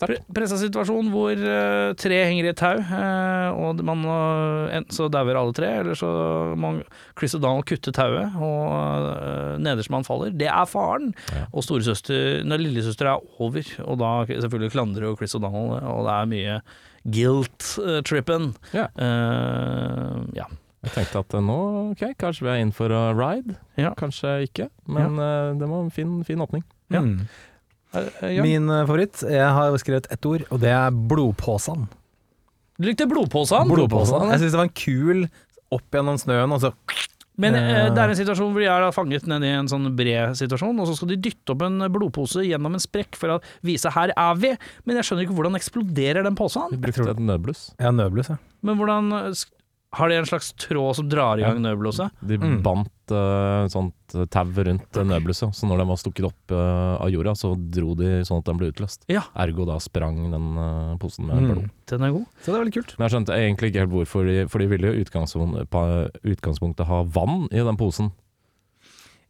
Speaker 2: Pre pressa situasjon hvor uh, tre henger i et tau, uh, og man uh, enten så dauer alle tre, eller så må Chris O'Donnell kutte tauet, og uh, nederstmann faller. Det er faren.
Speaker 4: Ja.
Speaker 2: Og storesøster, når lillesøster er over, og da selvfølgelig klandrer jo Chris O'Donnell, og det er mye guilt-trippen.
Speaker 4: Ja.
Speaker 2: ja.
Speaker 4: Jeg tenkte at nå, ok, kanskje vi er inn for å ride.
Speaker 2: Ja.
Speaker 4: Kanskje ikke, men det var en fin, fin åpning.
Speaker 2: Ja.
Speaker 3: Mm.
Speaker 2: Eh, eh, ja.
Speaker 3: Min eh, favoritt, jeg har skrevet ett ord, og det er blodpåsan.
Speaker 2: Du likte blodpåsan?
Speaker 3: blodpåsan. Jeg syns det var en kul opp gjennom snøen, og så
Speaker 2: Men eh, det er en situasjon hvor de er fanget nedi i en sånn bred situasjon, og så skal de dytte opp en blodpose gjennom en sprekk for å vise 'her er vi', men jeg skjønner ikke hvordan eksploderer den posen.
Speaker 4: Vi brukte et nødbluss.
Speaker 3: Ja, nødbluss, ja.
Speaker 2: Men hvordan Har de en slags tråd som drar i gang nødblåset?
Speaker 4: De
Speaker 3: Mm.
Speaker 4: Bandt uh, sånt tau rundt uh, nødblusset, så når den var stukket opp uh, av jorda, så dro de sånn at den ble utløst.
Speaker 2: Ja.
Speaker 4: Ergo da sprang den uh, posen med
Speaker 3: Mm.
Speaker 4: blod.
Speaker 2: Den er god.
Speaker 3: Så det er veldig kult.
Speaker 4: Men jeg skjønte egentlig ikke helt hvorfor de, for de ville jo utgangspunktet, på utgangspunktet ha vann i den posen.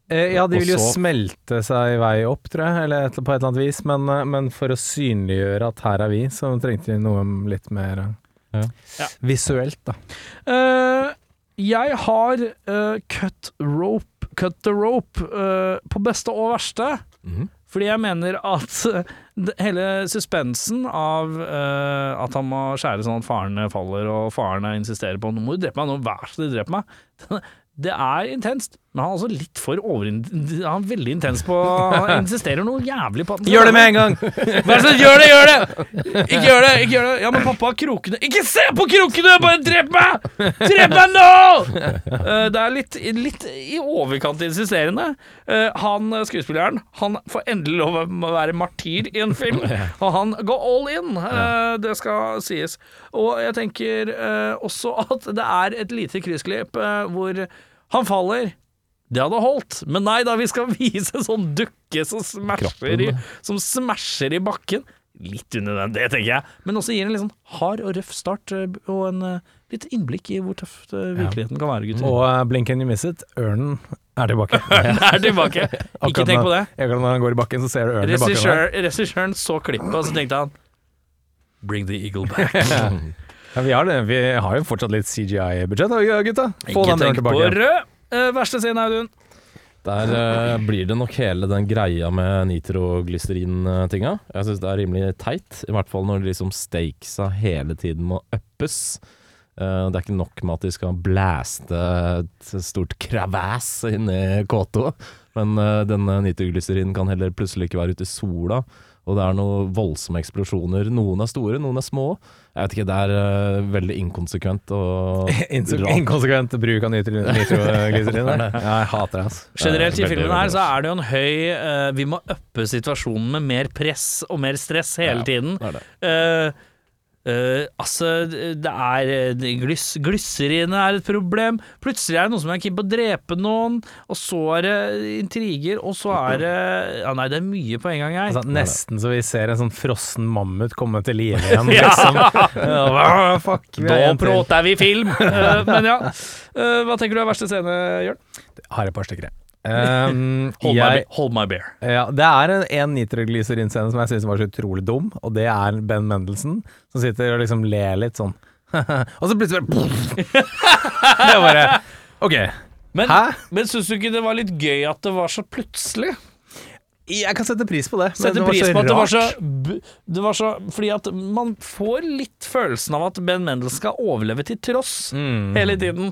Speaker 3: Eh, ja, de
Speaker 4: ville
Speaker 3: vil jo
Speaker 4: så-
Speaker 3: smelte seg i vei opp, tror jeg, eller et, på et eller annet vis. Men, men for å synliggjøre at her er vi, så trengte vi noe litt mer
Speaker 4: Ja.
Speaker 3: Visuelt, da.
Speaker 2: Eh, jeg har uh, cut rope, cut the rope, uh, på beste og verste.
Speaker 4: Mhm.
Speaker 2: Fordi jeg mener at eh, hele suspensen av uh, at han må skjære sånn at faren faller, og faren insisterer på 'nå må du drepe meg', nå vær så snill drep meg. [LAUGHS] Det er intenst, men han er også litt for over... Han er veldig intens på Han [LAUGHS] insisterer noe jævlig på at
Speaker 3: Gjør det med en gang!
Speaker 2: Vær så snill, gjør det, gjør det! Ikke gjør det! ikke gjør det Ja, men pappa, krokene Ikke se på krokene! Bare drep meg! Drep meg nå! Eh, det er litt, litt i overkant insisterende. Eh, han skuespilleren Han får endelig lov å være martyr i en film, og han går all in. Eh, det skal sies. Og jeg tenker også at det er et lite kryssklipp hvor han faller. Det hadde holdt, men nei da, vi skal [LAUGHS] vise en sånn dukke som smasher, i, som smasher i bakken. Litt under den, det tenker jeg, men også gir en litt sånn hard og røff start, eh, og en eh, litt innblikk i hvor tøft eh, virkeligheten kan være, gutter.
Speaker 3: Og uh, blink and you miss it, ørnen er tilbake. [LAUGHS]
Speaker 2: ørnen er tilbake. [LAUGHS] Ikke tenk på det.
Speaker 3: Akkurat når han går i bakken, så ser du ørnen i bakken.
Speaker 2: Regissøren så klippet, og så tenkte han Bring the eagle back.
Speaker 3: Ja, vi, har det. vi har jo fortsatt litt CGI-budsjett, gutta. Få
Speaker 2: Ikke
Speaker 3: den ørnen
Speaker 2: tenk på rød. Eh, verste scenen, Audun.
Speaker 4: Der uh, blir det nok hele den greia med nitroglyserin-tinga. Jeg syns det er rimelig teit, i hvert fall når liksom stakesa hele tiden må uppes. Uh, det er ikke nok med at de skal blæste et stort kravæs inn i K2, men uh, denne nitroglyserinen kan heller plutselig ikke være ute i sola. Og det er noen voldsomme eksplosjoner. Noen er store, noen er små. Jeg vet ikke, det er uh, veldig inkonsekvent og [LAUGHS] rart.
Speaker 3: Inkonsekvent bruk av nitro- nitroglyserin. [LAUGHS] ja, jeg hater det, altså.
Speaker 2: Generelt i filmen her så er det jo en høy uh, Vi må uppe situasjonen med mer press og mer stress hele
Speaker 4: Ja,
Speaker 2: tiden.
Speaker 4: det er det.
Speaker 2: Eh, eh, altså, det er eh, glys, Glysserinet er et problem. Plutselig er det noen som er keen på å drepe noen, og så er det intriger, og så er det Ja, nei, det er mye på en gang her.
Speaker 3: Altså, nesten så vi ser en sånn frossen mammut komme til live igjen, [LAUGHS] liksom. Ja, fuck, vi
Speaker 2: Da
Speaker 3: er
Speaker 2: prater vi film! Uh, men ja. Uh, hva tenker du er verste scene, Jørn?
Speaker 3: Har et par stykker, jeg. Um, [LAUGHS]
Speaker 2: Hold,
Speaker 3: jeg
Speaker 2: my, hold my bear.
Speaker 3: ja, det er en, en nitroglyserin-scene som jeg syns var så utrolig dum, og det er Ben Mendelsen som sitter og liksom ler litt sånn. [LAUGHS] og så plutselig bare [LAUGHS] Det er bare OK.
Speaker 2: Men,
Speaker 3: Hæ?
Speaker 2: men syns du ikke det var litt gøy at det var så plutselig?
Speaker 3: Jeg kan sette pris på det.
Speaker 2: Sette
Speaker 3: det
Speaker 2: pris på at det var så, det var så Fordi at man får litt følelsen av at Ben Mendelssohn skal overleve til tross
Speaker 3: Mm.
Speaker 2: hele tiden.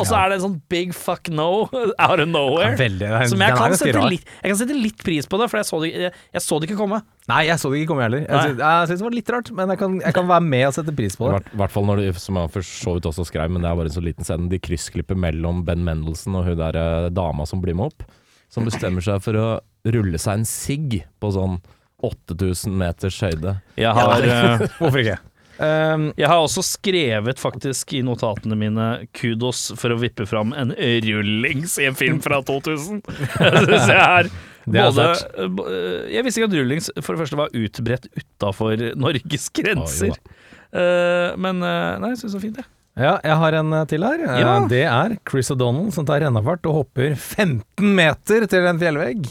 Speaker 2: Og så er det en sånn big fuck no [LAUGHS] out of nowhere.
Speaker 3: Ja, veldig, den-
Speaker 2: som jeg kan, sette litt, jeg kan sette litt pris på det, for jeg så det, jeg, jeg så det ikke komme.
Speaker 3: Nei, jeg så det ikke komme heller. Jeg jeg syns det var litt rart, men jeg kan, jeg kan være med og sette pris på
Speaker 4: I
Speaker 3: det.
Speaker 4: hvert, hvert fall når du, som jeg for så vidt også skrev, men det er bare en så liten scene, de kryssklipper mellom Ben Mendelsohn og hun der eh, dama som blir med opp, som bestemmer seg for å rulle seg en sigg på sånn 8000 meters høyde.
Speaker 2: Jeg har, [LAUGHS] eh,
Speaker 3: Hvorfor ikke? Um,
Speaker 2: jeg har også skrevet faktisk i notatene mine kudos for å vippe fram en rullings i en film fra 2000. [LAUGHS] Det synes jeg er både eh, eh, Jeg visste ikke at rullings for det første var utbredt utafor Norges grenser. Eh, men nei, jeg syns det var fint, jeg.
Speaker 3: ja, jeg har en til her.
Speaker 2: Ja.
Speaker 3: Det er Chris O'Donnell som tar rennafart og hopper 15 meter til en fjellvegg.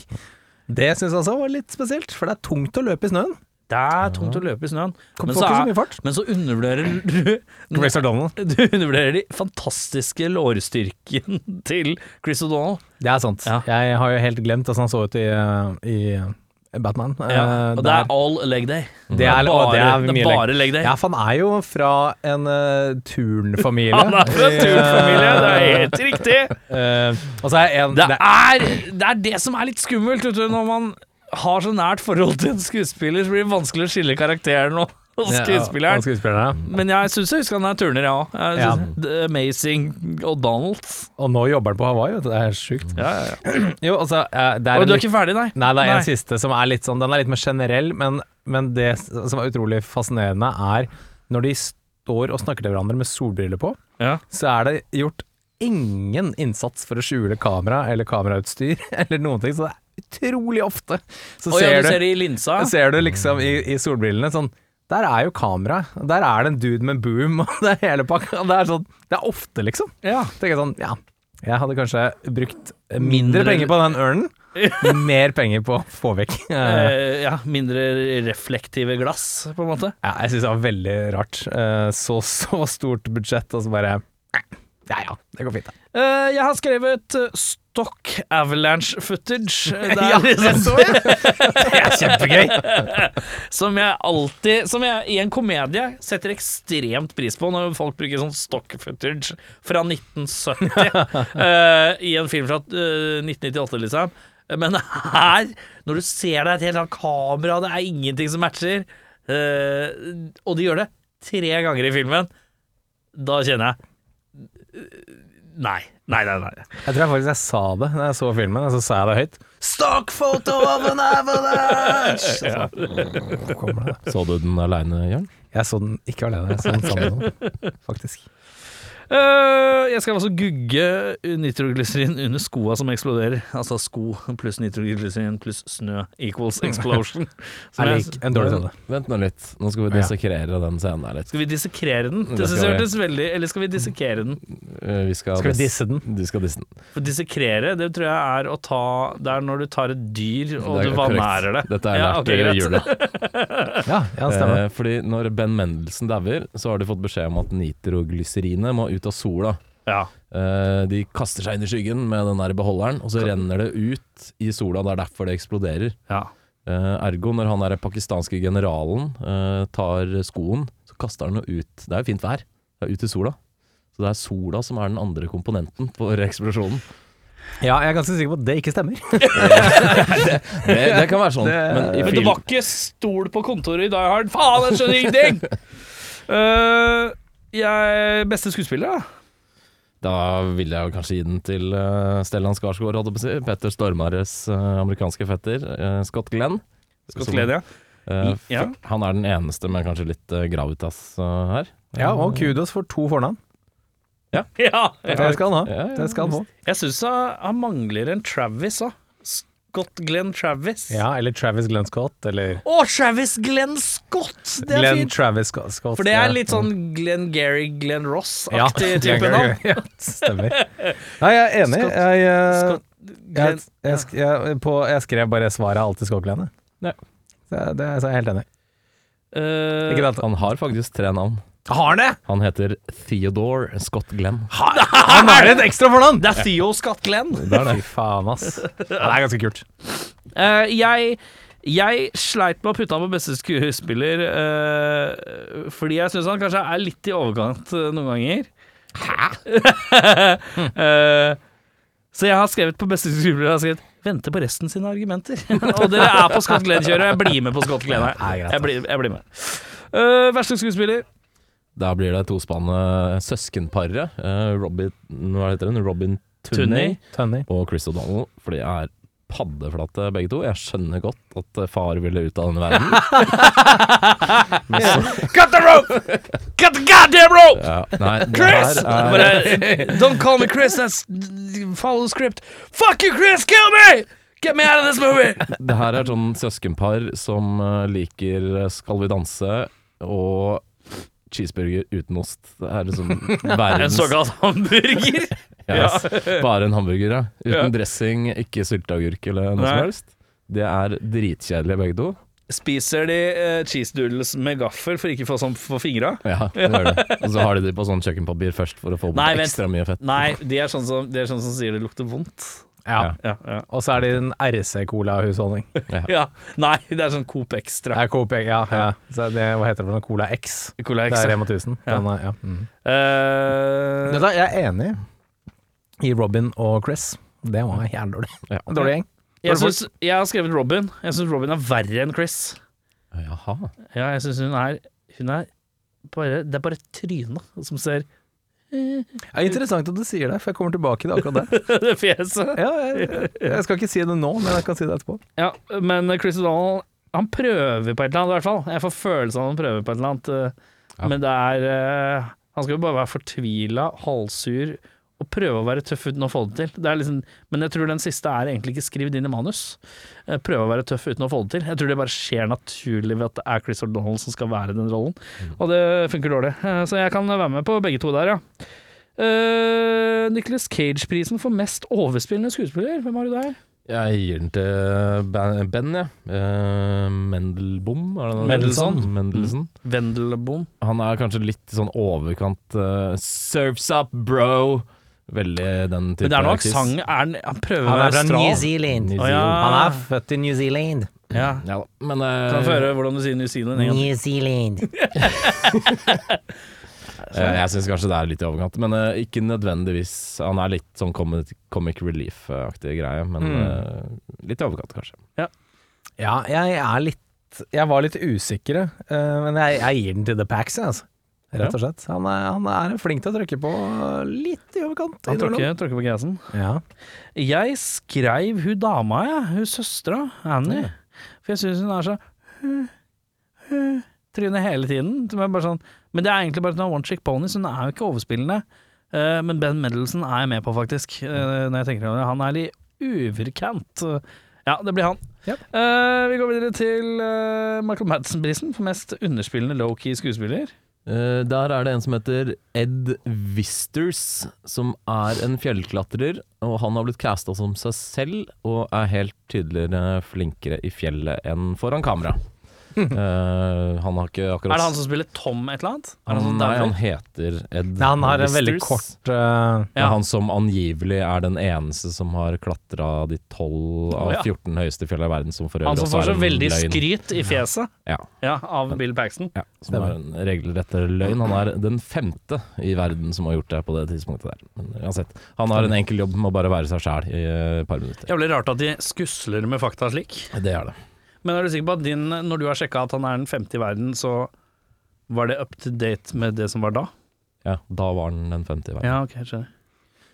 Speaker 3: Det syns jeg også var litt spesielt, for det er tungt å løpe i snøen.
Speaker 2: Det er tungt å løpe i snøen. Men så, er, men så undervurderer du Du [LAUGHS] undervurderer de fantastiske lårstyrken [LAUGHS] til Chris O'Donnell.
Speaker 3: Det er sant.
Speaker 2: Ja.
Speaker 3: Jeg har jo helt glemt hvordan han så ut i, i Batman.
Speaker 2: Ja,
Speaker 3: Eh,
Speaker 2: og det er all leg day.
Speaker 3: det er, bare, det er
Speaker 2: det er bare leg day.
Speaker 3: Ja, for han er jo fra en uh, turnfamilie.
Speaker 2: Han er fra en [LAUGHS] turnfamilie, det er helt riktig.
Speaker 3: Uh, og så er en
Speaker 2: Det er, det er det som er litt skummelt, vet du, når man har så nært forhold til en skuespiller, så blir det vanskelig å skille karakteren og, og
Speaker 3: Ja,
Speaker 2: skuespilleren.
Speaker 3: og skuespilleren.
Speaker 2: Men jeg syns jeg husker han er turner, jeg òg.
Speaker 3: Ja.
Speaker 2: Amazing og Donald.
Speaker 3: Og nå jobber han på Hawaii, vet du. Det er sjukt.
Speaker 2: Ja, ja, ja. [CLEARS THROAT]
Speaker 3: Jo, altså eh, det er
Speaker 2: Og du er ikke ferdig, nei?
Speaker 3: Nei, det er en
Speaker 2: Nei.
Speaker 3: siste som er litt sånn Den er litt mer generell, men, men det som er utrolig fascinerende, er når de står og snakker til hverandre med solbriller på,
Speaker 2: Ja.
Speaker 3: så er det gjort ingen innsats for å skjule kamera eller kamerautstyr [LAUGHS] eller noen ting, så det er utrolig ofte så
Speaker 2: ja,
Speaker 3: ser,
Speaker 2: du ser det i linsa?
Speaker 3: ser du liksom i, i solbrillene sånn der er jo kamera, der er det en dude med boom, [LAUGHS] og det er hele pakka. Det er, sånn, det er ofte, liksom.
Speaker 2: Ja.
Speaker 3: Tenker jeg sånn, ja, Jeg hadde kanskje brukt mindre penger på den ørnen, [LAUGHS] mer penger på å få vekk. Eh,
Speaker 2: Eh, ja, mindre reflektive glass, på en måte.
Speaker 3: Ja, jeg syns det var veldig rart. Eh, Så så stort budsjett, og så bare Ja ja, det går fint. da.
Speaker 2: Jeg har skrevet stock avalanche footage. [LAUGHS] Der, er
Speaker 3: Ja,
Speaker 2: liksom-
Speaker 3: det så [LAUGHS] jeg! Det er kjempegøy! [LAUGHS]
Speaker 2: Som jeg alltid Som jeg i en komedie setter ekstremt pris på når folk bruker sånn stock footage fra 1970 uh, i en film fra uh, 1998, liksom. Men her, når du ser det er et helt annet kamera, det er ingenting som matcher, uh, og de gjør det tre ganger i filmen, da kjenner jeg eh, Nei. Nei, nei, nei.
Speaker 3: Jeg tror jeg faktisk jeg sa det da jeg så filmen, og så sa jeg det høyt. Stock photo of an avalanche! Så [LAUGHS] kommer det.
Speaker 4: Så du den aleine, Jørn?
Speaker 3: Jeg så den ikke alene, jeg så den sammen med noen, faktisk.
Speaker 2: Eh, jeg skal altså gugge nitroglyserin under skoa som eksploderer. Altså sko pluss nitroglyserin pluss snø equals [LAUGHS] explosion. Som jeg-
Speaker 3: liker en dårlig scene.
Speaker 4: Vent nå litt. Nå skal vi dissekrere den scenen her litt.
Speaker 2: Skal vi dissekere den?
Speaker 4: Det
Speaker 2: synes jeg hørtes veldig Eller skal vi dissekere den?
Speaker 4: Eh, Vi skal,
Speaker 3: Skal vi disse den?
Speaker 4: Du skal disse den.
Speaker 2: For dissekrere, det tror jeg er å ta Det er når du tar et dyr og du vanærer det.
Speaker 4: Dette er
Speaker 2: Ja,
Speaker 4: lært
Speaker 2: ok,
Speaker 4: i
Speaker 2: greit.
Speaker 4: jula. [LAUGHS]
Speaker 3: Ja, ja stemmer.
Speaker 4: Eh, fordi når Ben Mendelsen dauer, så har de fått beskjed om at nitroglyserinet må ut av sola.
Speaker 2: Ja.
Speaker 4: Eh, de kaster seg inn i skyggen med den der beholderen, og så renner det ut i sola. Det er derfor det eksploderer.
Speaker 2: ja.
Speaker 4: Eh, ergo, når han der pakistanske generalen eh, tar skoen, så kaster han det ut. Det er jo fint vær. Det er ut i sola. Så det er sola som er den andre komponenten for eksplosjonen.
Speaker 3: Ja, jeg er ganske sikker på at det ikke stemmer. [LAUGHS]
Speaker 4: Det, det kan være sånn,
Speaker 3: Det-
Speaker 4: men i
Speaker 2: Men det var ikke stol på kontoret i dag, Hard. Faen, jeg skjønner ingenting! [LAUGHS] Eh, jeg Beste skuespiller, da?
Speaker 4: Da vil jeg jo kanskje gi den til uh, Stellan Skarsgård, holdt jeg på å si. Petter Stormares uh, amerikanske fetter, uh, Scott Glenn.
Speaker 2: Scott
Speaker 4: Som-
Speaker 2: Glenn, ja. Ja.
Speaker 4: Han er den eneste med kanskje litt uh, gravitas her.
Speaker 3: Ja, og kudos for to fornavn. [LAUGHS]
Speaker 2: ja.
Speaker 3: Det skal han ha.
Speaker 4: Ja, ja,
Speaker 3: Det skal han få.
Speaker 2: Jeg syns han, han mangler en Travis òg. Scott Glenn Travis.
Speaker 3: Ja, eller Travis Glenn Scott, eller
Speaker 2: Å, Travis Glenn Scott! Det er
Speaker 3: Glenn
Speaker 2: fint.
Speaker 3: Travis Scott. Scott,
Speaker 2: For det er litt sånn Glenn Gary, Glenn Ross-aktig type navn. [LAUGHS]
Speaker 3: Ja, stemmer. [LAUGHS] Nei, jeg er enig.
Speaker 2: Scott-
Speaker 3: Jeg, eh,
Speaker 2: Scott
Speaker 3: jeg,
Speaker 2: Glenn,
Speaker 3: jeg, jeg, på, jeg skrev bare svaret alltid Scott Glenn.
Speaker 4: Ja.
Speaker 3: Så det er så er jeg helt enig.
Speaker 2: Uh,
Speaker 3: Ikke at
Speaker 4: Han har faktisk tre navn.
Speaker 3: Har han det?!
Speaker 4: Han heter Theodore Scott Glenn. [LAUGHS]
Speaker 3: Han er et ekstra fornavn!
Speaker 2: Det er Theo Scott Glenn.
Speaker 3: Det er det. Fy faen, ass. [LAUGHS] Ja, det er ganske kult.
Speaker 2: Uh, jeg jeg sleit med å putte han på beste skuespiller uh, fordi jeg syns han kanskje er litt i overkant uh, noen ganger. Hæ? [LAUGHS] så jeg har skrevet på beste skuespiller Jeg har skrevet 'vente på resten sine argumenter'. Og dere er på Scott Glenn-kjøret. Jeg blir med på Scott Glenn her. Jeg blir, jeg blir med. Eh, verste skuespiller?
Speaker 4: Da blir det tospannet søskenparet. eh, Robin, hva heter den? Robin
Speaker 2: Tunney.
Speaker 4: Tunney og Chris O'Donnell. For de er paddeflate begge to. Jeg skjønner godt at eh, far ville ut av denne verden. [LAUGHS]
Speaker 2: Cut the rope! Cut the goddamn rope!
Speaker 4: Ja, nei,
Speaker 2: Chris!
Speaker 4: er
Speaker 2: Don't call me Chris, that's follow script. Fuck you, Chris, kill me! Get me out of this movie!
Speaker 4: Det her er sånn søskenpar som eh, liker Skal vi danse og cheeseburger uten ost. Det er liksom [LAUGHS]
Speaker 2: En
Speaker 4: verdens
Speaker 2: såkalt hamburger. [LAUGHS]
Speaker 4: yes, Bare en hamburger, ja. Uten
Speaker 2: Ja.
Speaker 4: dressing, ikke sylteagurk eller noe
Speaker 2: Nei.
Speaker 4: som helst. Det er dritkjedelige begge to.
Speaker 2: Spiser de uh, cheese doodles med gaffel for ikke å få sånn på fingra?
Speaker 4: Ja, det gjør det. Og så har de det på sånn kjøkkenpapir først for å få bort ekstra mye fett.
Speaker 2: Nei, de er sånn som, de er sånn som sier det lukter vondt.
Speaker 3: Ja.
Speaker 2: Ja, ja.
Speaker 3: Og så er det en RC-cola-husholdning. [LAUGHS]
Speaker 2: ja. Nei, det er sånn Coop Extra.
Speaker 3: Ja, Coop, ja, ja. Så det, hva heter det for noe? Cola X.
Speaker 2: Cola
Speaker 3: Det er Rema 1000.
Speaker 2: Ja.
Speaker 3: Den er, ja. Mm. uh... Hva, jeg er enig i Robin og Chris. Det var jævlig dårlig.
Speaker 4: Ja.
Speaker 3: Dårlig gjeng.
Speaker 2: jeg, synes, jeg har skrevet Robin. Jeg syns Robin er verre enn Chris.
Speaker 4: Jaha.
Speaker 2: Ja, jeg syns hun er Hun er bare Det er bare trynet som ser [LAUGHS]
Speaker 3: Det er interessant at du sier det, for jeg kommer tilbake til akkurat det. [LAUGHS]
Speaker 2: det fjeset.
Speaker 3: Ja, jeg, jeg skal ikke si det nå, men jeg kan si det etterpå.
Speaker 2: Ja, men Chris O'Donnell Han prøver på et eller annet, i hvert fall. Jeg får følelsen av at han prøver på et eller annet. eh,
Speaker 4: Ja.
Speaker 2: Men det er eh, Han skal jo bare være fortvila, halvsur og prøve å være tøff uten å få det til. Det liksom, men jeg tror den siste er egentlig ikke skrevet inn i manus. Eh, Prøve å være tøff uten å få det til. Jeg tror det bare skjer naturlig ved at det er Chris O'Donnell som skal være den rollen. Og det funker dårlig. Eh, Så jeg kan være med på begge to der, ja. Eh, Nicholas Cage-prisen for mest overspillende skuespiller. Hvem har du der?
Speaker 4: Jeg gir den til Ben, ben ja. Mendelbom, er det noe?
Speaker 2: Mendelssohn.
Speaker 4: Mendelssohn.
Speaker 2: Vendelbom.
Speaker 4: Han er kanskje litt sånn overkant uh, Surfs up, bro! Veldig den type
Speaker 2: Men det er noe aksent. Er han- Han prøver
Speaker 3: Han er fra New. Zealand.
Speaker 4: New
Speaker 2: Å, ja.
Speaker 3: Han er født i New Zealand.
Speaker 2: Ja.
Speaker 4: Ja da. Men uh,
Speaker 2: Kan jeg få høre hvordan du sier New Zealand en?
Speaker 3: New Zealand. [LAUGHS]
Speaker 4: eh, jeg syns kanskje det er litt i overkant. Men uh, ikke nødvendigvis. Han er litt sånn comic, comic relief-aktig greie, men
Speaker 2: Mm.
Speaker 4: uh, litt i overkant, kanskje.
Speaker 3: Ja, jeg er litt Jeg var litt usikker, eh, men jeg, jeg gir den til The Packs, altså. Rett og slett. Han er, han er flink til å trykke på litt i overkant.
Speaker 2: Han tråkker, tråkker på gassen.
Speaker 3: Ja.
Speaker 2: Jeg skreiv hun dama, jeg. Hun søstera, Annie. For jeg syns hun er så Trynet hele tiden. Sånn, men det er egentlig bare en one chick pony, så hun er jo ikke overspillende. Eh, men Ben Mendelsen er jeg med på, faktisk. eh, når jeg tenker over det. Han er litt overkant. Ja, det blir han.
Speaker 3: Ja.
Speaker 2: Uh, vi går videre til Michael Madsen-prisen for mest underspillende low-key skuespiller.
Speaker 4: Eh, der er det en som heter Ed Visters, som er en fjellklatrer. Og han har blitt casta som seg selv, og er helt tydeligere flinkere i fjellet enn foran kamera. Eh, han har ikke akkurat
Speaker 2: Er det han som spiller Tom et eller annet? Er det han
Speaker 4: Nei, han heter Ed
Speaker 3: Nei, han har en veldig kort
Speaker 4: uh, er han som angivelig er den eneste som har klatra de 12 av
Speaker 2: Å, ja.
Speaker 4: 14 høyeste fjellene i verden, som for
Speaker 2: Han som får så
Speaker 4: er
Speaker 2: veldig
Speaker 4: løgn.
Speaker 2: skryt i fjeset
Speaker 4: Ja.
Speaker 2: ja, av Bill Paxton.
Speaker 4: Ja, som er en regelrett løgn. Han er den femte i verden som har gjort det på det tidspunktet der. Men uansett, han har en enkel jobb med å bare være seg sjæl i et par minutter.
Speaker 2: Jævlig rart at de skusler med fakta slik.
Speaker 4: Det er det.
Speaker 2: Men er du sikker på at din, når du har sjekka at han er den femte i verden, så var det up to date med det som var da?
Speaker 4: Ja, da var han den femte i verden.
Speaker 2: Ja, ok, skjønner.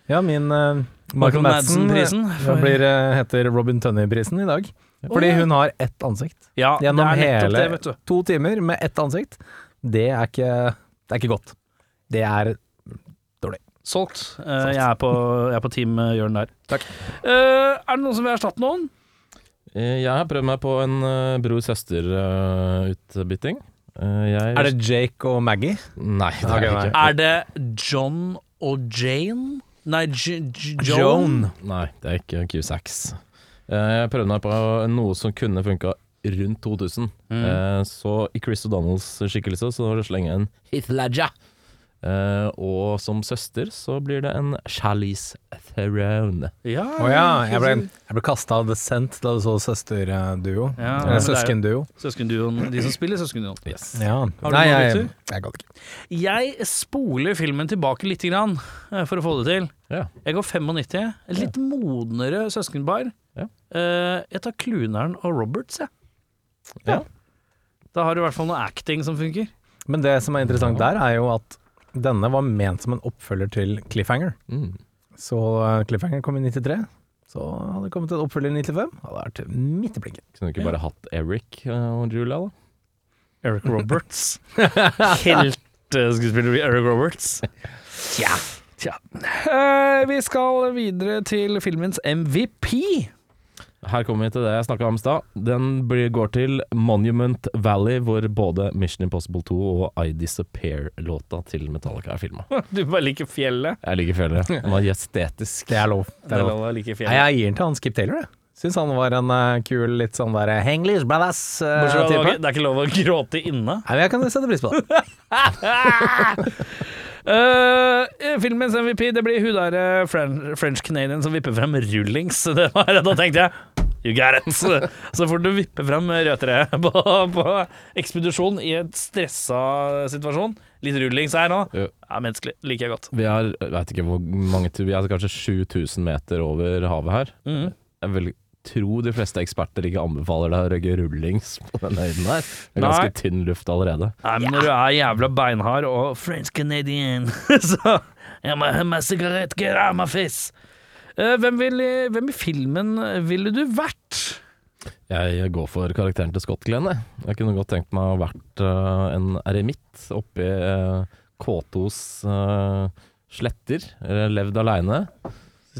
Speaker 3: Ja, min uh,
Speaker 2: Michael Madsen-prisen.
Speaker 3: eh, blir, uh, heter Robin Tunney-prisen i dag. Fordi hun har ett ansikt.
Speaker 2: Ja,
Speaker 3: Gjennom
Speaker 2: er
Speaker 3: hele
Speaker 2: det, vet du.
Speaker 3: To timer med ett ansikt. Det er ikke, det er ikke godt. Det er
Speaker 2: Solgt. Uh, jeg, er på, jeg er på team Jørn der. Takk. er det noen som vil erstatte noen?
Speaker 4: Eh, Jeg har prøvd meg på en uh, bror-søster-utbytting.
Speaker 3: Er det Jake og Maggie?
Speaker 4: Nei, det er det ikke.
Speaker 2: Er det John og Jane? Nei, J J Joan?
Speaker 3: Joan.
Speaker 4: Nei, det er ikke Q6. Eh, Jeg prøvde meg på noe som kunne funka rundt 2000.
Speaker 2: Mm.
Speaker 4: Eh, Så i Chris O'Donnells skikkelse så slenger jeg en Heath Ledger. Eh, og som søster så blir det en Charlize Theron.
Speaker 2: Ja,
Speaker 3: oh, ja, jeg ble, jeg ble kasta av The Scent da du så søsterduo.
Speaker 2: Ja,
Speaker 3: Eller
Speaker 2: er-
Speaker 3: søskenduo.
Speaker 2: Søskenduoen. De som spiller søskenduoen.
Speaker 4: Yes.
Speaker 3: Ja.
Speaker 2: Har du
Speaker 3: Nei,
Speaker 2: noe,
Speaker 3: jeg, jeg, jeg.
Speaker 2: Jeg spoler filmen tilbake litt grann, eh, for å få det til.
Speaker 4: Ja.
Speaker 2: Jeg går 95. Et litt modnere søskenbar.
Speaker 4: Ja.
Speaker 2: Uh, jeg tar Kluneren og Roberts, jeg.
Speaker 4: Ja.
Speaker 2: Da har du i hvert fall noe acting som funker.
Speaker 3: Men det som er interessant der, er jo at denne var ment som en oppfølger til Cliffhanger.
Speaker 4: Mm.
Speaker 3: Så uh, Cliffhanger kom i 93. Så hadde det kommet en oppfølger i 95. Hadde vært midt i blinken.
Speaker 4: Kunne du ikke bare hatt Eric eh, og Julia, da?
Speaker 2: Eric Roberts. [LAUGHS] Helteskuespiller Eric Roberts. Tja. Tja. Eh, vi skal videre til filmens MVP.
Speaker 4: Her kommer vi til det jeg snakka om i stad. Den blir, går til Monument Valley, hvor både Mission Impossible 2 og I Disappear-låta til Metallica er filma. [LAUGHS]
Speaker 2: Du bare liker fjellet.
Speaker 4: Jeg liker fjellet. [LAUGHS] Den var estetisk.
Speaker 3: Det er lov. Det
Speaker 2: Det
Speaker 3: er lov.
Speaker 2: lov å like
Speaker 3: Nei,
Speaker 2: fjellet.
Speaker 3: jeg gir den til han Skip Taylor, jeg. Syns han var en uh, kul, litt sånn der Hang loose, brothers uh,
Speaker 2: det er ikke lov å [LAUGHS] gråte inne.
Speaker 3: Nei, men jeg kan sette pris på det.
Speaker 2: Uh, filmens MVP det blir hun der eh, French Canadian som vipper frem rullings. [LAUGHS] Det var, da tenkte jeg You got it! Så, får du vippe frem rødtreet [LAUGHS] på, på ekspedisjon i en stressa situasjon. Litt rullings her nå. Ja, menneskelig. Liker jeg godt.
Speaker 4: Vi er, vet ikke hvor mange vi er kanskje 7000 meter over havet her.
Speaker 2: Mm.
Speaker 4: Jeg vil tro de fleste eksperter ikke anbefaler deg å røgge rullings på den høyden der. Det er
Speaker 2: Nei.
Speaker 4: ganske tynn luft allerede.
Speaker 2: Nei, men når du er jævla beinhard og French Canadian, [LAUGHS] så Jeg må ha meg sigarett, get out my face. Eh, hvem, vil, hvem i filmen ville du vært?
Speaker 4: Jeg går for karakteren til Scott Glenn. Jeg, jeg kunne godt tenkt meg å ha vært eh, en eremitt oppi uh, K2s eh, sletter, eller levd aleine.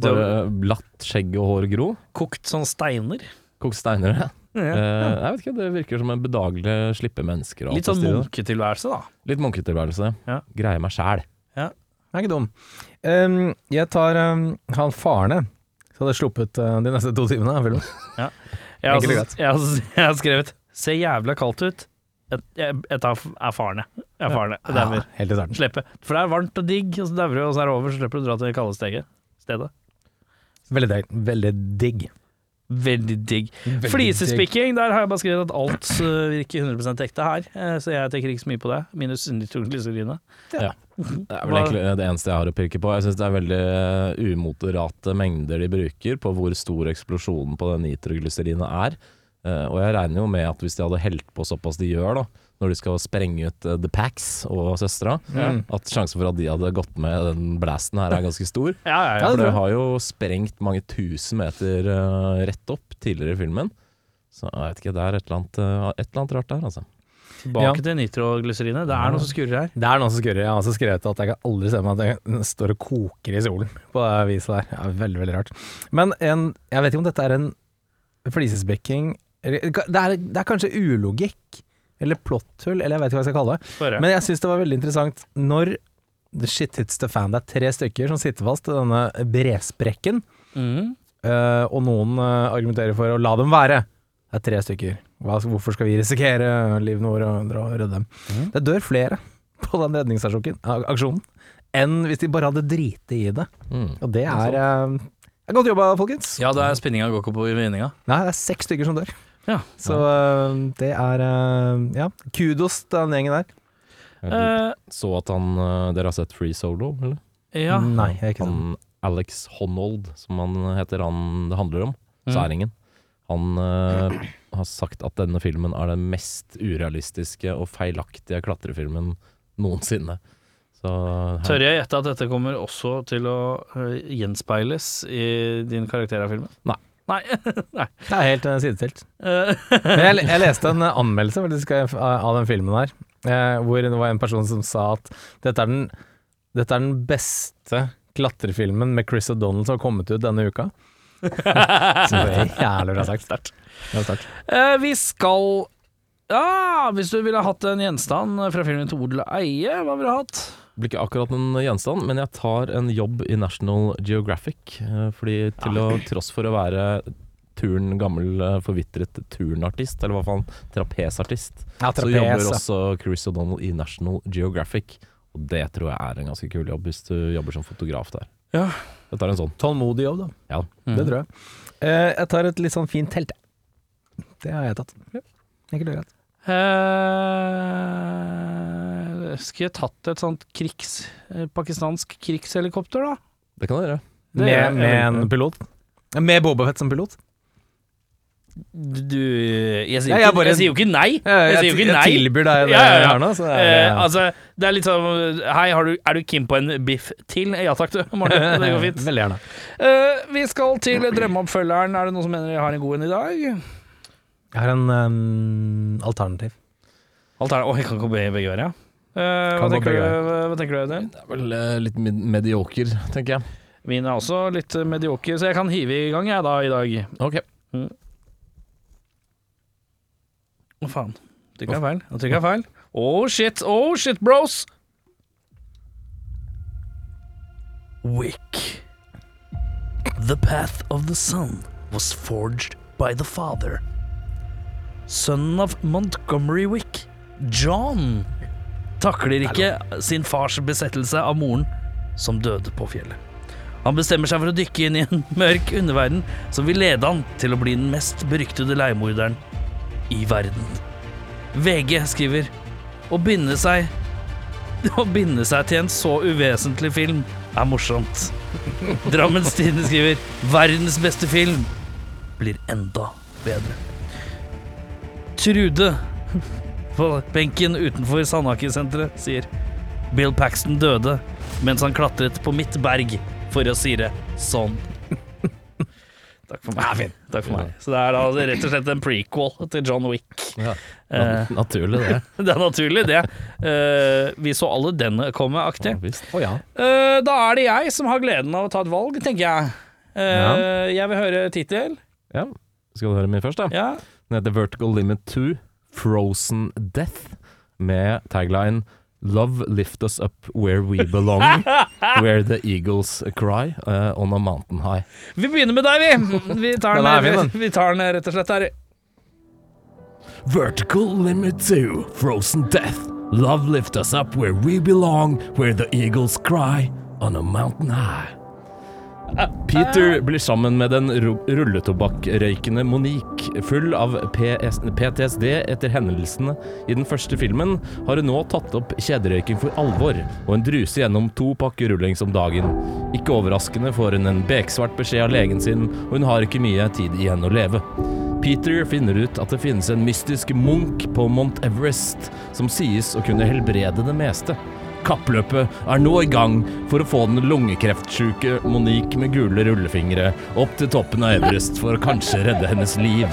Speaker 4: Bare latt skjegg og hår gro.
Speaker 2: Kokt sånn steiner.
Speaker 4: Kokt steiner. ja.
Speaker 2: Ja.
Speaker 4: ja. jeg vet ikke, Det virker som en bedagelig slippe mennesker. og
Speaker 2: Litt sånn munketilværelse, da.
Speaker 4: Litt munketilværelse.
Speaker 2: Ja.
Speaker 4: Greie meg sjæl.
Speaker 3: er ikke dum. Um, jeg tar um, han Farne, som hadde sluppet uh, de neste to timene av filmen.
Speaker 2: Jeg har,
Speaker 3: Enkelt og greit.
Speaker 2: jeg, har, jeg har skrevet 'ser jævla kaldt ut'. Jeg, jeg, jeg tar, er farne. Jeg er farene. Jeg.
Speaker 3: Ja, helt i starten.
Speaker 2: Slippe. For det er varmt og digg, og så dauer du, og så er det over, så slipper du å dra til det kalde stedet.
Speaker 3: Veldig digg. Veldig digg.
Speaker 2: Veldig digg. Flisespikking, der har jeg bare skrevet at alt øh, virker 100 ekte her, eh, så jeg tenker ikke så mye på det. Minus nitrogliserine.
Speaker 4: Det er vel egentlig det eneste jeg har å pirke på. Jeg syns det er veldig eh, umoderate mengder de bruker på hvor stor eksplosjonen på det nitroglycerinet er. Eh, og jeg regner jo med at hvis de hadde helt på såpass de gjør, da, når de skal sprenge ut eh, The Packs og søstera,
Speaker 3: Mm.
Speaker 4: at sjansen for at de hadde gått med den blasten her er ganske stor. [LAUGHS]
Speaker 2: Ja, ja, ja.
Speaker 4: For det har jo sprengt mange tusen meter uh, rett opp tidligere i filmen. Så jeg vet ikke, det er et eller annet, uh, et eller annet rart der, altså.
Speaker 2: Tilbake
Speaker 3: Ja.
Speaker 2: til nitroglyserine. Det er noe som skurrer her.
Speaker 3: Det er noe som skurrer. Jeg har også skrevet at jeg kan aldri se meg at jeg står og koker i solen på det viset der. Ja, veldig, veldig rart. Men en, jeg vet ikke om dette er en flisespikking det er, det er kanskje ulogikk, eller plotthull, eller jeg vet ikke hva jeg skal kalle det.
Speaker 2: Bare.
Speaker 3: Men jeg syns det var veldig interessant når The shit hits the fan. Det er tre stykker som sitter fast i denne bresprekken,
Speaker 2: mm.
Speaker 3: uh, og noen uh, argumenterer for å la dem være. Det er tre stykker. Hva, hvorfor skal vi risikere livene våre og dra og redde dem?
Speaker 2: Mm.
Speaker 3: Det dør flere [LAUGHS] på den redningsaksjonen enn hvis de bare hadde driti i det.
Speaker 4: Mm.
Speaker 3: Og det er, eh, det er godt jobba, folkens.
Speaker 2: Ja, det er spinninga går ikke på vinninga.
Speaker 3: Nei, det er seks stykker som dør.
Speaker 2: Ja.
Speaker 3: Så eh, det er eh, Ja, kudos til den gjengen der.
Speaker 2: Uh,
Speaker 4: Så at han Dere har sett Free Solo, eller?
Speaker 2: ja.
Speaker 3: Nei, jeg er ikke sånn.
Speaker 4: Han Alex Honnold, som han heter, han det handler om,
Speaker 2: Mm.
Speaker 4: særingen. Han uh, har sagt at denne filmen er den mest urealistiske og feilaktige klatrefilmen noensinne. Så
Speaker 2: Tør jeg gjette at dette kommer også til å gjenspeiles i din karakter av filmen?
Speaker 4: Nei.
Speaker 2: Nei. [LAUGHS] Nei.
Speaker 3: Det er helt uh, sidestilt.
Speaker 2: Eh, [LAUGHS]
Speaker 3: Men jeg, jeg leste en eh, anmeldelse faktisk, av den filmen her, eh, hvor det var en person som sa at dette er den, dette er den beste klatrefilmen med Chris O'Donnell som har kommet ut denne uka. [LAUGHS] Så det er jævlig bra sagt.
Speaker 2: Eh, vi skal Ja, hvis du ville hatt en gjenstand fra filmen til odel og eie, hva ville du hatt?
Speaker 4: Blir ikke akkurat en gjenstand, men jeg tar en jobb i National Geographic. eh, Fordi til å, tross for å være turn, gammel, eh, forvitret turnartist, eller hva faen, trapesartist,
Speaker 3: Ja,
Speaker 4: så jobber
Speaker 3: ja.
Speaker 4: også Chris O'Donnell i National Geographic. Og det tror jeg er en ganske kul jobb, hvis du jobber som fotograf der.
Speaker 2: Ja.
Speaker 4: Jeg tar en sånn.
Speaker 3: Tålmodig jobb, da.
Speaker 4: Ja.
Speaker 3: Det tror jeg. Eh, jeg tar et litt sånn fint telt. Det har jeg tatt. Ja. Enkelt og greit.
Speaker 2: Eh, skulle jeg tatt et sånt krigs... eh, pakistansk krigshelikopter, da?
Speaker 4: Det kan du gjøre.
Speaker 2: Det
Speaker 3: Med, med en pilot. Med Bobafett som pilot.
Speaker 2: Du Jeg sier,
Speaker 3: Ja,
Speaker 2: jo
Speaker 3: jeg
Speaker 2: ikke,
Speaker 3: bare-
Speaker 2: jeg sier jo ikke nei.
Speaker 3: Jeg,
Speaker 2: Jeg sier jo ikke nei.
Speaker 3: tilbyr deg det
Speaker 2: Ja, ja, ja.
Speaker 3: her nå. Så er,
Speaker 2: Eh, altså, det er litt sånn Hei, har du, er du keen på en biff til? Ja takk, du. Morten. [LAUGHS] Det går fint.
Speaker 3: Veldig gjerne.
Speaker 2: Uh, vi skal til drømmeoppfølgeren. Er det noen som mener jeg har en god en i dag?
Speaker 3: Jeg har en um, alternativ.
Speaker 2: Alternativ Oh, jeg kan gå begge begge veier, ja. Uh, hva, tenker du,
Speaker 3: begge
Speaker 2: hva, hva tenker du, Audun?
Speaker 4: Det er vel uh, litt medioker, tenker jeg.
Speaker 2: Min er også litt eh, medioker, så jeg kan hive i gang, jeg, da, i dag.
Speaker 4: Ok.
Speaker 2: Å, faen. Trykka jeg feil? Nå trykka jeg feil. Oh shit, oh shit, bros! Wick. The path of the sun was forged by the father. Sønnen av Montgomery Wick, John, takler ikke sin fars besettelse av moren, som døde på fjellet. Han bestemmer seg for å dykke inn i en [LAUGHS] mørk underverden som vil lede han til å bli den mest beryktede leiemorderen i verden. VG skriver Å binde seg [LAUGHS] Å binde seg til en så uvesentlig film er morsomt. [LAUGHS] Drammens Tidende skriver Verdens beste film blir enda bedre. Trude på benken utenfor Sandaker-senteret sier Bill Paxton døde mens han klatret på mitt berg, for å si det sånn. [LAUGHS] Takk for meg. Takk for meg. Så det er da rett og slett en prequel til John Wick.
Speaker 4: Ja.
Speaker 2: Eh,
Speaker 4: Naturlig, det. [LAUGHS]
Speaker 2: det er naturlig, det. Uh, vi så alle den komme aktig.
Speaker 4: Ja.
Speaker 2: Eh, da er det jeg som har gleden av å ta et valg, tenker jeg. Uh, Jeg vil høre tittel.
Speaker 4: Ja. Skal du høre min først, da?
Speaker 2: Ja.
Speaker 4: Den heter Vertical Limit 2 Frozen Death med tagline Love lift us up where we belong, [LAUGHS] where the eagles cry, uh, on a mountain high.
Speaker 2: Vi begynner med deg, vi. [LAUGHS] Vi tar
Speaker 3: Den
Speaker 2: den, vi, vi tar den rett og slett her.
Speaker 4: Vertical limit two, frozen death. Love lift us up where we belong, where the eagles cry, on a mountain high. Peter blir sammen med den rulletobakkrøykende Monique. Full av PS PTSD etter hendelsene i den første filmen, har hun nå tatt opp kjederøyking for alvor, og hun druser gjennom to pakker rullings om dagen. Ikke overraskende får hun en beksvart beskjed av legen sin, og hun har ikke mye tid igjen å leve. Peter finner ut at det finnes en mystisk munk på Mount Everest som sies å kunne helbrede det meste. Kappløpet er nå i gang for å få den lungekreftsyke Monique med gule rullefingre opp til toppen av Everest for å kanskje redde hennes liv.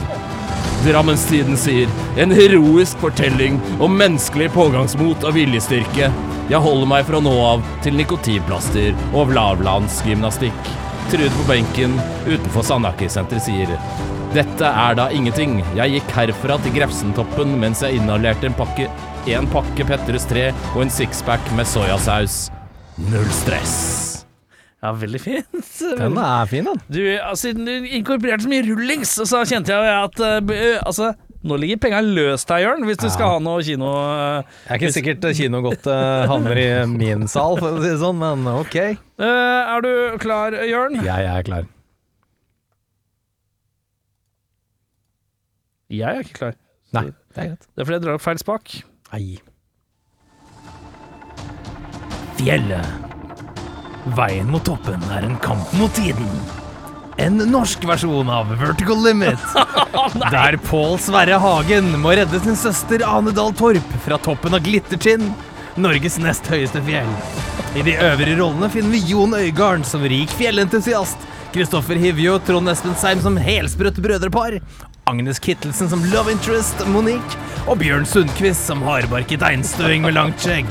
Speaker 4: Drammenstiden sier en heroisk fortelling om menneskelig pågangsmot og viljestyrke. Jeg holder meg fra nå av til nikotinplaster og lavlandsgymnastikk. Trude på benken utenfor Sandaker-senteret sier dette er da ingenting. Jeg gikk herfra til Grefsentoppen mens jeg inhalerte en pakke, en pakke Petters 3 og en sixpack med soyasaus. Null stress.
Speaker 2: Ja, veldig fint.
Speaker 3: Den er fin, den.
Speaker 2: Du, altså, Siden du inkorporerte så mye rullings, så kjente jeg jo at uh, eh, Altså, nå ligger penga løst her, Jørn, hvis du skal ha noe kino Uh,
Speaker 3: Jeg er ikke sikkert kino godt eh, havner i min sal, for å si det sånn, men ok.
Speaker 2: Uh, Er du klar, Jørn?
Speaker 3: Jeg er klar.
Speaker 2: Jeg er ikke klar.
Speaker 3: Nei, det er greit.
Speaker 2: Det er fordi jeg drar opp feil spak.
Speaker 3: Nei.
Speaker 6: Fjellet. Veien mot toppen er en kamp mot tiden. En norsk versjon av Vertical Limit. [LAUGHS]
Speaker 3: Der Pål Sverre Hagen må redde sin søster Ane Dahl Torp fra toppen av Glittertind, Norges nest høyeste fjell. I de øvrige rollene finner vi Jon Øygarden som rik fjellentusiast, Kristoffer Hivju og Trond Espen Seim som helsprøtt brødrepar, Agnes Kittelsen som love interest Monique, og Bjørn Sundquist som hardbarket einstøing med langt skjegg.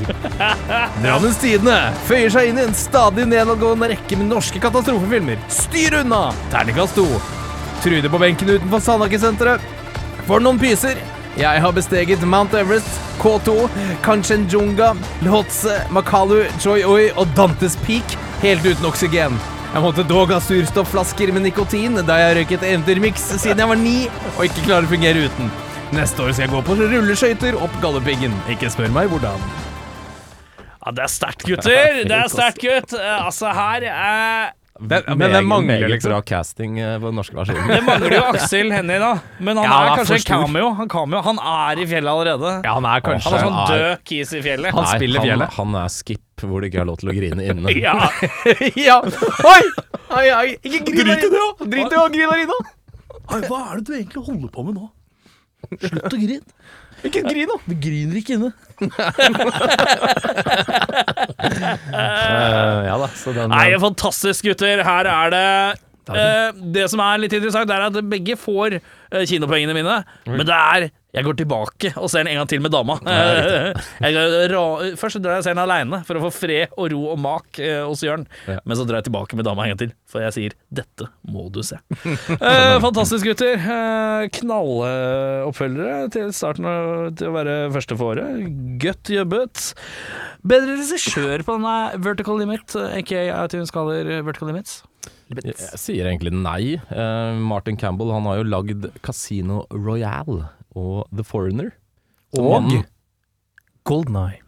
Speaker 3: Drammens Tidende føyer seg inn i en stadig nedadgående rekke med norske katastrofefilmer. Styr unna! Terningkast to. Trude på benken utenfor Sandaker-senteret. For noen pyser. Jeg har besteget Mount Everest, K2, Kanchenjunga, Lhotse, Makalu, Choi Oi og Dantes Peak helt uten oksygen. Jeg måtte dog ha surstoffflasker med nikotin da jeg røyket eventyrmix siden jeg var ni og ikke klarer å fungere uten. Neste år skal jeg gå på rulleskøyter opp Galdhøpiggen. Ikke spør meg hvordan.
Speaker 2: Ja, det er sterkt, gutter! [LAUGHS] Det er sterkt, gutt. Eh, Altså, her eh,
Speaker 3: Det, men det mangler
Speaker 4: meget
Speaker 3: liksom
Speaker 4: bra casting eh, på den norske versjonen.
Speaker 2: Det mangler jo Aksel Hennie, da. Men han
Speaker 3: Ja,
Speaker 2: er kanskje
Speaker 3: for
Speaker 2: en
Speaker 3: stor.
Speaker 2: cameo. Han, cameo. han er i fjellet allerede.
Speaker 3: Ja, han er kanskje
Speaker 2: Han er sånn død kis i fjellet.
Speaker 3: Han spiller fjellet.
Speaker 4: han er skip hvor det ikke er lov til å grine inne. [LAUGHS]
Speaker 2: Ja. [LAUGHS]
Speaker 3: ja. Oi! Oi, oi. Ikke grin Drit i det, da. Drit i å grine Rina!
Speaker 2: Hva er det du egentlig holder på med nå? Slutt å grine.
Speaker 3: Ikke grin, da!
Speaker 2: Vi griner ikke inne. [LAUGHS]
Speaker 3: Eh, ja da, så den
Speaker 2: Nei, fantastisk, gutter. Her er det Det som er litt interessant, er at begge får kinopengene mine, mine, men det er jeg går tilbake og ser den en gang til med dama. [LAUGHS] først drar jeg og ser den aleine for å få fred og ro og mak eh, hos Jørn.
Speaker 4: Ja.
Speaker 2: Men så drar jeg tilbake med dama en gang til, for jeg sier 'dette må du se'. [LAUGHS] Eh, fantastisk, gutter. Eh, Knalloppfølgere til starten av, til å være første for året. Godt jobbet. Bedre regissør på denne Vertical Limit, aka iTunes kaller Vertical Limits.
Speaker 4: Jeg, jeg sier egentlig nei. Uh, Martin Campbell han har jo lagd Casino Royale og The Foreigner.
Speaker 3: Og
Speaker 4: mannen-
Speaker 3: Golden Eye.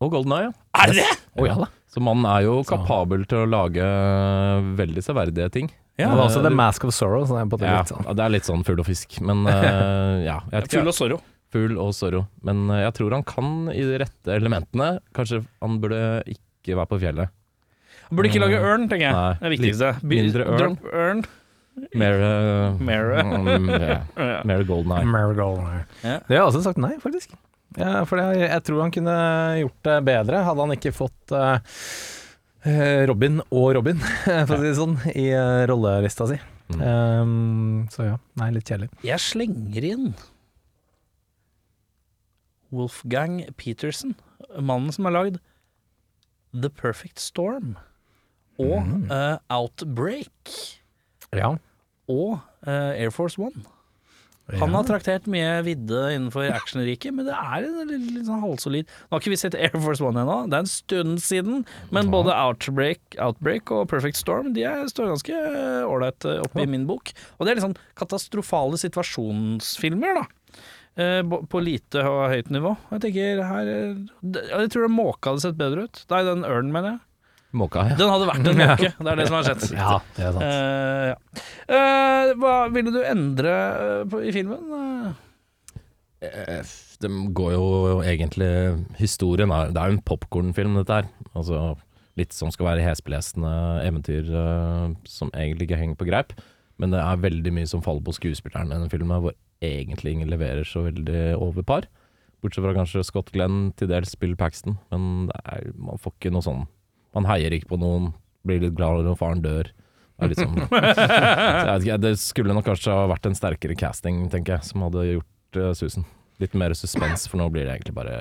Speaker 4: og Golden Eye, ja.
Speaker 2: Er det?
Speaker 3: Å ja da.
Speaker 4: Så mannen er jo kapabel til å lage veldig severdige ting.
Speaker 3: Ja, det var også The Mask of Sorrow. Så det er
Speaker 4: Ja,
Speaker 3: litt sånn.
Speaker 4: det er litt sånn fugl og fisk, men uh, [LAUGHS] ja. Jeg ikke.
Speaker 2: Full og sorrow.
Speaker 4: Fugl og sorrow. Men uh, jeg tror han kan i de rette elementene. Kanskje han burde ikke være på fjellet.
Speaker 2: Burde ikke lage ørn, tenker jeg.
Speaker 4: Nei,
Speaker 2: Det er viktigste.
Speaker 4: mindre ørn.
Speaker 2: Ørn.
Speaker 4: Mer uh,
Speaker 2: Mer. [LAUGHS]
Speaker 4: mm, ja. [LAUGHS]
Speaker 2: Ja.
Speaker 4: Golden Eye.
Speaker 3: Det har jeg også sagt nei, faktisk. Ja, for jeg, jeg tror han kunne gjort det bedre, hadde han ikke fått eh, eh, Robin og Robin, [LAUGHS] for å si det sånn, i eh, rollelista si.
Speaker 4: Mm.
Speaker 3: Um, så ja, nei, litt kjedelig.
Speaker 2: Jeg slenger inn Wolfgang Peterson, mannen som har lagd The Perfect Storm og eh, Outbreak
Speaker 3: Ja.
Speaker 2: og uh, Air Force One. Han har traktert mye vidde innenfor actionriket, men det er en litt, litt sånn halvsolid Nå har ikke vi sett Air Force One ennå, det er en stund siden, men både Outbreak, Outbreak og Perfect Storm De er, står ganske ålreit eh, oppe i min bok. Og det er litt sånn katastrofale situasjonsfilmer, da. Eh, på lite og høyt nivå. Jeg tenker her Jeg tror det måke hadde sett bedre ut. Nei, den ørnen, mener jeg.
Speaker 4: Måka, ja.
Speaker 2: Den hadde vært en [LAUGHS] måke, det er det som har skjedd.
Speaker 3: Ja, det er sant.
Speaker 2: Uh, ja. uh, hva ville du endre eh, på, i filmen? Eh,
Speaker 4: Det går jo egentlig Historien er Det er jo en popkornfilm, dette her. Altså litt som skal være hesblesende eventyr som egentlig ikke henger på greip. Men det er veldig mye som faller på skuespilleren i denne filmen, hvor egentlig ingen leverer så veldig over par. Bortsett fra kanskje Scott Glenn, til dels Bill Paxton. Men det er, man får ikke noe sånn Man heier ikke på noen, blir litt glad når faren dør. Det er litt sånn [LAUGHS] så jeg ikke, Det skulle nok kanskje ha vært en sterkere casting, tenker jeg, som hadde gjort uh, susen. Litt mer suspens, for nå blir det egentlig bare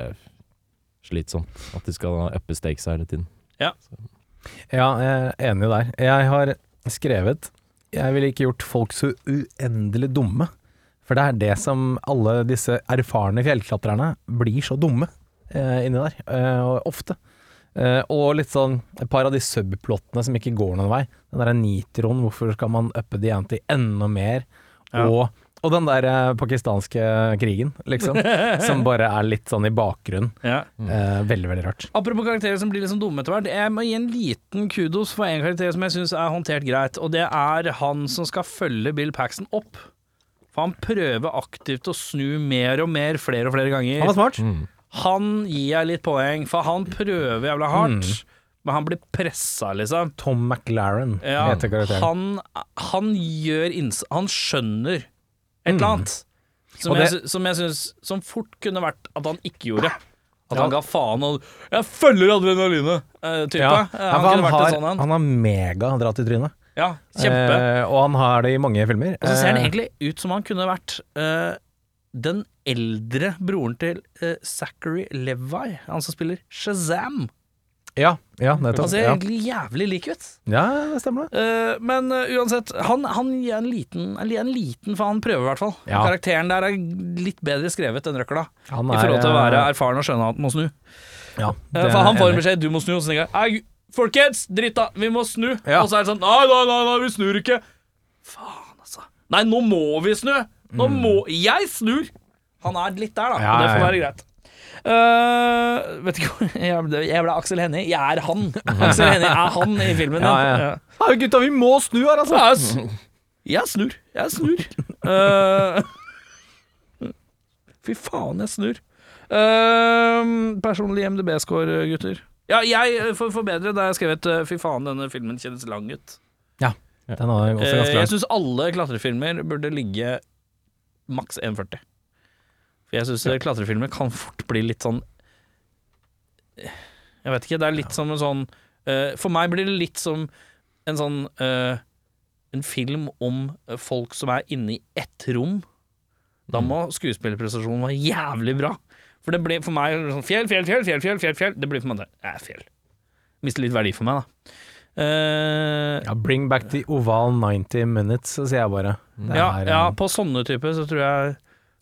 Speaker 4: slitsomt. At de skal uppe stakes hele tiden.
Speaker 3: Ja, jeg er enig der. Jeg har skrevet Jeg ville ikke gjort folk så uendelig dumme. For det er det som alle disse erfarne fjellklatrerne blir så dumme eh, inni der. Eh, og ofte. Eh, og litt sånn et par av de subplottene som ikke går noen vei. Den derre nitroen, hvorfor skal man uppe de anti til enda mer?
Speaker 2: Ja.
Speaker 3: Og, og den der pakistanske krigen, liksom. [LAUGHS] som bare er litt sånn i bakgrunnen.
Speaker 2: ja.
Speaker 3: Uh, veldig, veldig rart.
Speaker 2: Apropos karakterer som blir litt sånn dumme etter hvert. Jeg må gi en liten kudos for en karakter som jeg syns er håndtert greit, og det er han som skal følge Bill Paxton opp. For han prøver aktivt å snu mer og mer, flere og flere ganger.
Speaker 3: Han var smart.
Speaker 4: Mm.
Speaker 2: Han gir jeg litt poeng, for han prøver jævla hardt, men han blir pressa, liksom.
Speaker 3: Tom McLaren
Speaker 2: Ja,
Speaker 3: heter karakteren.
Speaker 2: han, han gjør inns... Han skjønner et eller annet. Som,
Speaker 3: det-
Speaker 2: jeg, som jeg syns Som fort kunne vært at han ikke gjorde. At han ga faen og 'Jeg følger adrenalinet', eh.
Speaker 3: Ja, ja,
Speaker 2: han
Speaker 3: han, har,
Speaker 2: sånn en.
Speaker 3: han har mega dratt i trynet.
Speaker 2: Ja, kjempe.
Speaker 3: Eh, og han har det i mange filmer.
Speaker 2: og så ser han
Speaker 3: Eh,
Speaker 2: egentlig ut som han kunne vært eh, den eldre broren til uh, Zachary Levi, han som spiller Shazam.
Speaker 3: Ja, ja nettopp.
Speaker 2: Han ser
Speaker 3: Ja.
Speaker 2: egentlig jævlig lik ut.
Speaker 3: ja, det stemmer det.
Speaker 2: Uh, men uh, uansett, han, han gir en liten, en liten For han prøver i hvert fall.
Speaker 3: Ja.
Speaker 2: Karakteren der er litt bedre skrevet enn Røkla.
Speaker 3: Han
Speaker 2: I forhold til å være erfaren og skjønne at han må snu.
Speaker 3: ja, uh,
Speaker 2: for han
Speaker 3: er
Speaker 2: får en beskjed 'du må snu', og så tenker jeg Folkens, drita, vi må snu. Og så er det sånn 'nei, nei, nei, nei vi snur ikke'. Faen, altså. Nei, nå må vi snu! Nå må Jeg snur! Han er litt der, da.
Speaker 3: Ja,
Speaker 2: det får være greit. Uh, vet ikke [LAUGHS] Jeg ble, jeg ble Aksel Hennie. Jeg er han. Aksel Hennie er han i filmen.
Speaker 3: Ja, ja. Hei, gutta, vi må snu her, altså!
Speaker 2: Jeg, s- jeg snur. Jeg snur. Uh, [LAUGHS] fy faen, jeg snur. Uh, personlig MDB-score, gutter. Ja, jeg får forbedre da jeg skrevet eh, 'fy faen, denne filmen kjennes lang ut'.
Speaker 3: Ja, Den er også
Speaker 2: ganske
Speaker 3: ganske
Speaker 2: jeg
Speaker 3: lang.
Speaker 2: syns alle klatrefilmer burde ligge maks 1,40. For jeg syns klatrefilmer kan fort bli litt sånn Jeg vet ikke, det er litt som en sånn uh, For meg blir det litt som en sånn uh, En film om eh, folk som er inne i ett rom. Da må skuespillerprestasjonen være jævlig bra. For det blir for meg sånn fjell, fjell, fjell, fjell, fjell, fjell, fjell. Det blir for meg det. er fjell. Mister litt verdi for meg, da. Uh,
Speaker 3: Ja, bring back the oval 90 minutes, sier jeg bare.
Speaker 2: Ja, ja, på sånne typer så tror jeg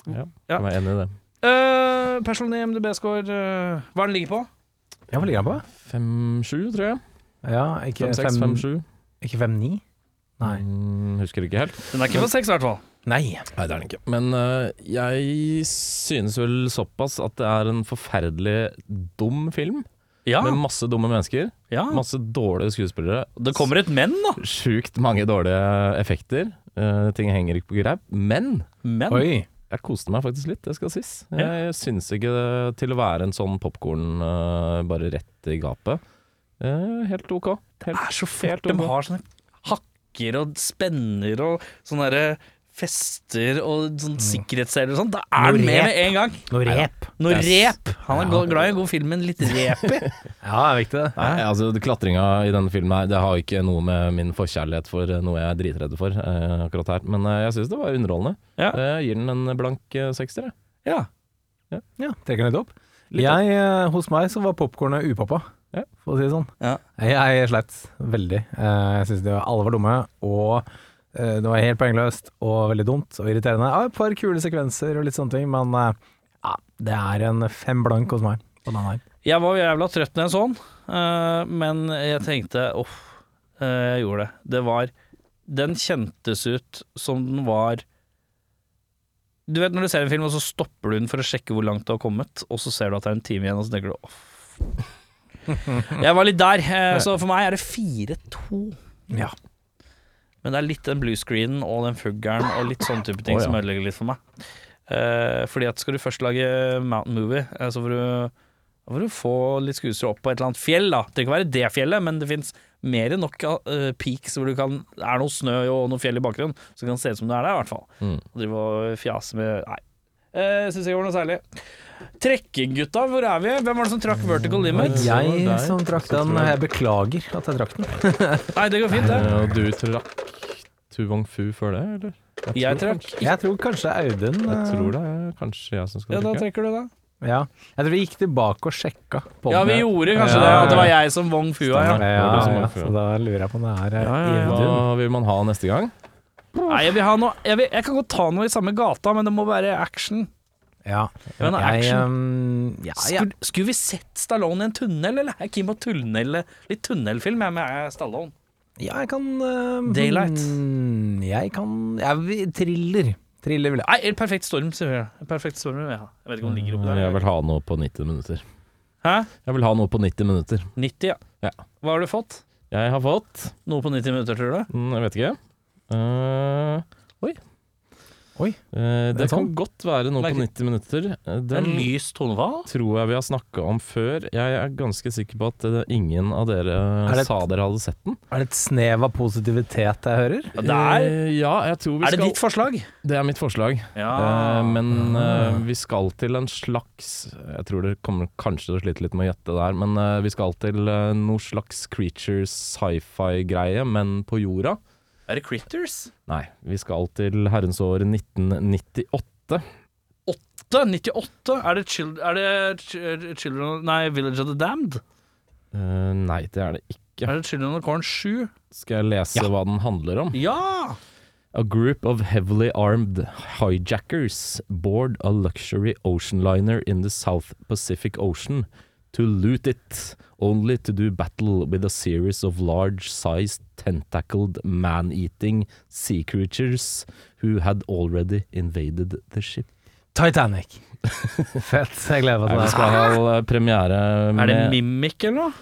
Speaker 4: Ja,
Speaker 2: Ja.
Speaker 4: jeg er enig i det.
Speaker 2: uh, Personlig MDB-score, uh, hva er den ligger på?
Speaker 3: Ja, hva ligger den på?
Speaker 4: 5-7, tror jeg.
Speaker 3: Ja, ikke
Speaker 4: 5-6, 5-7.
Speaker 3: Ikke 5-9? Nei.
Speaker 4: Mm, husker ikke helt.
Speaker 2: Den er ikke på 6 i hvert fall.
Speaker 3: Nei.
Speaker 4: Nei, det er den ikke. Men uh, jeg synes vel såpass at det er en forferdelig dum film.
Speaker 2: Ja,
Speaker 4: Med masse dumme mennesker.
Speaker 2: ja.
Speaker 4: Masse dårlige skuespillere.
Speaker 2: Det kommer et men, da.
Speaker 4: Sjukt mange dårlige effekter. Uh, ting henger ikke på greip. Men
Speaker 2: Men.
Speaker 3: Oi.
Speaker 4: Jeg koste meg faktisk litt, det skal sies.
Speaker 2: Jeg,
Speaker 4: Jeg syns ikke det, til å være en sånn popkorn bare rett i gapet. Uh, helt ok.
Speaker 2: Det er så fort
Speaker 4: helt
Speaker 2: de har sånne hakker og spenner og sånne derre fester og sånn sikkerhetsseler og sånn. Da er han med med en gang.
Speaker 3: Noe rep.
Speaker 2: Noe
Speaker 4: Yes.
Speaker 2: rep. Han er ja. glad i en god film men litt rep i. [LAUGHS]
Speaker 3: Ja, det er viktig, det.
Speaker 4: Nei, altså Klatringa i denne filmen her Det har ikke noe med min forkjærlighet for eh, noe jeg er dritredd for eh, akkurat her. Men eh, jeg syns det var underholdende.
Speaker 2: Ja.
Speaker 4: Jeg gir den en blank eh, sekster. jeg.
Speaker 2: Ja.
Speaker 3: Ja, Trekker den litt opp.
Speaker 4: Litt
Speaker 3: jeg, eh, hos meg så var popkornet upappa.
Speaker 4: Ja.
Speaker 3: for å si det sånn.
Speaker 2: Ja.
Speaker 3: Jeg, jeg sleit veldig. Eh, Jeg syns alle var dumme. Og eh, det var helt poengløst og veldig dumt og irriterende. Ja, et par kule sekvenser og litt sånne ting, men eh, ja, det er en fem blank hos meg på den her.
Speaker 2: Jeg var jævla trøtt når jeg så den, eh, men jeg tenkte uff, eh, jeg gjorde det. Det var Den kjentes ut som den var Du vet når du ser en film, og så stopper du den for å sjekke hvor langt du har kommet, og så ser du at det er en time igjen, og så tenker du uff. [LAUGHS] Jeg var litt der, eh, så for meg er det 4-2.
Speaker 3: Ja.
Speaker 2: Men det er litt den bluescreenen og den fuggeren og litt sånne type ting
Speaker 4: oh, ja.
Speaker 2: som ødelegger litt for meg. Eh, fordi at skal du først lage mountain movie, eh, så får du, får du få litt skuespillere opp på et eller annet fjell. da Det kan være det fjellet, men det fins mer enn nok uh, peaks hvor du kan Det er noe snø og noe fjell i bakgrunnen, så det kan se ut som du er der, i hvert fall.
Speaker 4: Mm.
Speaker 2: Og drive og fjase med Nei. Uh, Syns ikke det var noe særlig. Trekking, gutta. Hvor er vi? Hvem var det som trakk vertical limit?
Speaker 3: Jeg som trakk den,
Speaker 4: jeg-
Speaker 3: jeg beklager at jeg trakk den. [LAUGHS]
Speaker 2: Nei, det går fint, det.
Speaker 4: Eh, Og du trakk Tu Wong Fu før det, eller?
Speaker 2: Jeg
Speaker 4: tror
Speaker 2: trakk.
Speaker 3: Jeg tror kanskje Audun
Speaker 4: Jeg
Speaker 3: eh,
Speaker 4: tror det er kanskje jeg som skal
Speaker 2: Ja, da trekker du, da.
Speaker 3: Ja. Jeg tror vi gikk tilbake og sjekka på
Speaker 2: Ja, vi gjorde kanskje
Speaker 3: Ja,
Speaker 2: det. At det var jeg som Wong Fua, ja.
Speaker 3: Ja,
Speaker 4: Det
Speaker 3: ja, ja, så da lurer jeg på om det er eh,
Speaker 2: Ja, ja, ja.
Speaker 3: Audun.
Speaker 4: Hva vil man ha neste gang?
Speaker 2: Nei, jeg vil ha noe jeg, vil, jeg kan godt ta noe i samme gata, men det må være action.
Speaker 3: Ja.
Speaker 2: Jeg
Speaker 3: Jeg,
Speaker 2: action.
Speaker 3: ehm, ja, ja.
Speaker 2: Skulle, skulle vi sett Stallone i en tunnel, eller? Jeg er keen på tunnel, litt tunnelfilm jeg, med Stallone.
Speaker 3: ja, jeg kan uh,
Speaker 2: Daylight.
Speaker 3: Jeg kan jeg Thriller. Thriller vil jeg
Speaker 2: Nei, Perfekt storm, sier jeg. Perfekt storm vil jeg ha. Jeg vet ikke om den ligger oppi der.
Speaker 4: Jeg vil ha noe på 90 minutter.
Speaker 2: Hæ?
Speaker 4: Jeg vil ha noe på 90 minutter.
Speaker 2: 90, ja.
Speaker 4: Ja.
Speaker 2: Hva har du fått?
Speaker 4: Jeg har fått
Speaker 2: Noe på 90 minutter, tror du?
Speaker 4: mm, Jeg vet ikke. Eh, oi.
Speaker 3: Oi.
Speaker 4: Uh, det
Speaker 3: Det
Speaker 4: kan godt være noe på 90 minutter. Eh,
Speaker 2: Det
Speaker 4: Den
Speaker 2: lys tonefall.
Speaker 4: tror jeg vi har snakka om før. Jeg er ganske sikker på at ingen av dere
Speaker 3: et,
Speaker 4: sa dere hadde sett den.
Speaker 3: Er det et snev av positivitet jeg hører?
Speaker 2: Det er,
Speaker 4: uh, ja, jeg tror vi
Speaker 2: er det
Speaker 4: skal
Speaker 2: ditt forslag?
Speaker 4: Det er mitt forslag.
Speaker 2: Ja.
Speaker 4: Uh, men eh, vi skal til en slags Jeg tror dere kommer kanskje til å slite litt med å gjette der, men vi skal til uh, noe slags creatures sci-fi-greie, men på jorda.
Speaker 2: Er det Critters?
Speaker 4: Nei, vi skal til herrens år 1998.
Speaker 2: 98? Er det, chil er det ch- Children Nei, Village of the Damned?
Speaker 4: Uh, nei, det er det ikke.
Speaker 2: Er det Children of Corn 7?
Speaker 4: Skal jeg lese hva den handler om?
Speaker 2: Ja!
Speaker 4: A group of heavily armed hijackers board a luxury ocean liner in the South Pacific Ocean to loot it, only to do battle with a series of large-sized tentacled man-eating sea creatures who had already invaded the ship.
Speaker 3: Titanic. Fett. Jeg gleder meg
Speaker 4: Nei,
Speaker 3: til
Speaker 4: vi
Speaker 3: det.
Speaker 4: skal ha eh, premiere med
Speaker 2: Er det Mimic eller noe?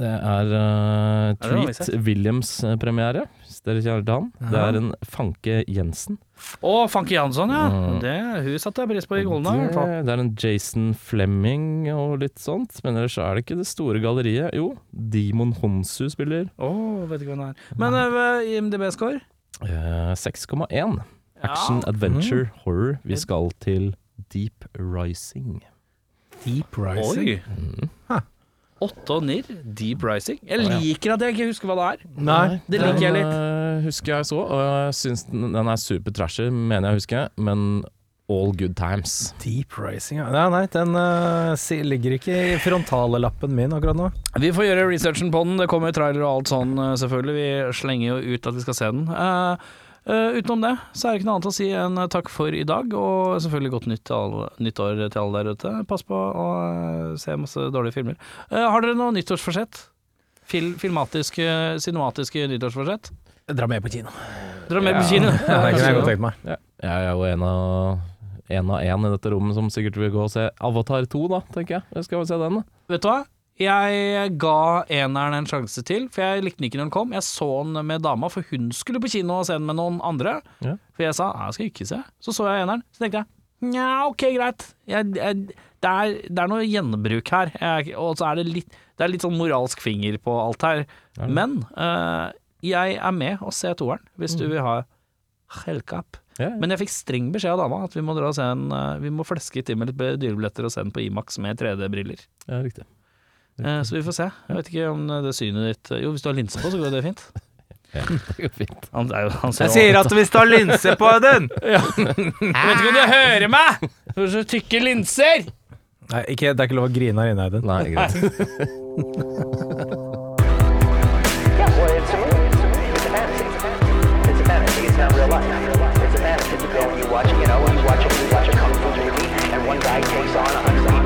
Speaker 4: Det er uh,
Speaker 2: Er det noe vi
Speaker 4: Treat Williams-premiere, hvis dere kjenner til han. Det er en Fanke Jensen.
Speaker 2: Å, Fanke Jansson, ja.
Speaker 4: Mm.
Speaker 2: Det, hun satte jeg pris på i Golden. i.
Speaker 4: Det, det er en Jason Fleming og litt sånt, men ellers er det ikke det store galleriet. Jo, Demon Honsu spiller.
Speaker 2: Å, vet ikke hvem det er. Men uh, IMDb-score?
Speaker 4: Uh, 6,1. Action, adventure, horror. Vi skal til Deep Rising.
Speaker 3: Deep Rising.
Speaker 2: Oi.
Speaker 4: Mm.
Speaker 2: Åtte og nirr. Deep Rising. Jeg liker at jeg ikke husker hva det er.
Speaker 3: Nei.
Speaker 2: Det liker jeg litt.
Speaker 4: eh, husker jeg så, og jeg syns den, den er super trashy, mener jeg å huske, men all good times.
Speaker 3: Deep Rising, ja. Nei, nei, den uh, ligger ikke i frontalelappen min akkurat nå.
Speaker 2: Vi får gjøre researchen på den. Det kommer trailer og alt sånn, eh, selvfølgelig. Vi slenger jo ut at vi skal se den. Eh, eh, utenom det så er det ikke noe annet å si enn eh, takk for i dag, og selvfølgelig godt nytt, til alle, nyttår til alle der ute. Pass på å uh, se masse dårlige filmer. Uh, har dere noe nyttårsforsett? Fil filmatiske, cinematiske nyttårsforsett?
Speaker 3: Dra med på kino.
Speaker 2: Dra med
Speaker 4: Ja.
Speaker 2: på kino? [LAUGHS]
Speaker 3: Ja, det kunne jeg godt tenkt meg.
Speaker 4: Ja. Jeg er jo en av en av en i dette rommet som sikkert vil gå og se Avatar 2, da, tenker jeg. Jeg skal vel se den, da.
Speaker 2: Vet du hva? Jeg ga eneren en sjanse til, for jeg likte den ikke når den kom. Jeg så den med dama, for hun skulle på kino og se den med noen andre.
Speaker 4: Ja.
Speaker 2: For jeg sa «Nei, jeg skal ikke se. Så så jeg eneren, så tenkte jeg nja, ok, greit. Jeg, jeg, det, er, det er noe gjenbruk her, jeg, og så er det litt Det er litt sånn moralsk finger på alt her.
Speaker 4: Ja.
Speaker 2: Men uh, jeg er med og se toeren, hvis du vil ha helkap.
Speaker 4: Ja,
Speaker 2: Men jeg fikk streng beskjed av dama at vi må dra og se en uh, Vi må fleske til med litt dyrebilletter og se den på Imax med 3D-briller.
Speaker 4: ja, riktig.
Speaker 2: Eh, så vi får se. Jeg vet ikke om det synet ditt Jo, hvis du har linse på, så går det fint. [LAUGHS]
Speaker 4: Ja, det går fint.
Speaker 2: Han, han ser
Speaker 3: Jeg sier at hvis du har linse på den! [LAUGHS] ja.
Speaker 2: Jeg vet ikke om du hører meg! Du har så tykke linser!
Speaker 3: Nei, ikke, det er ikke lov å grine her inne, Aiden.
Speaker 4: Nei, greit.
Speaker 5: watch, you know, you watch a, you watch a kung fu movie, and one guy takes on a hundred.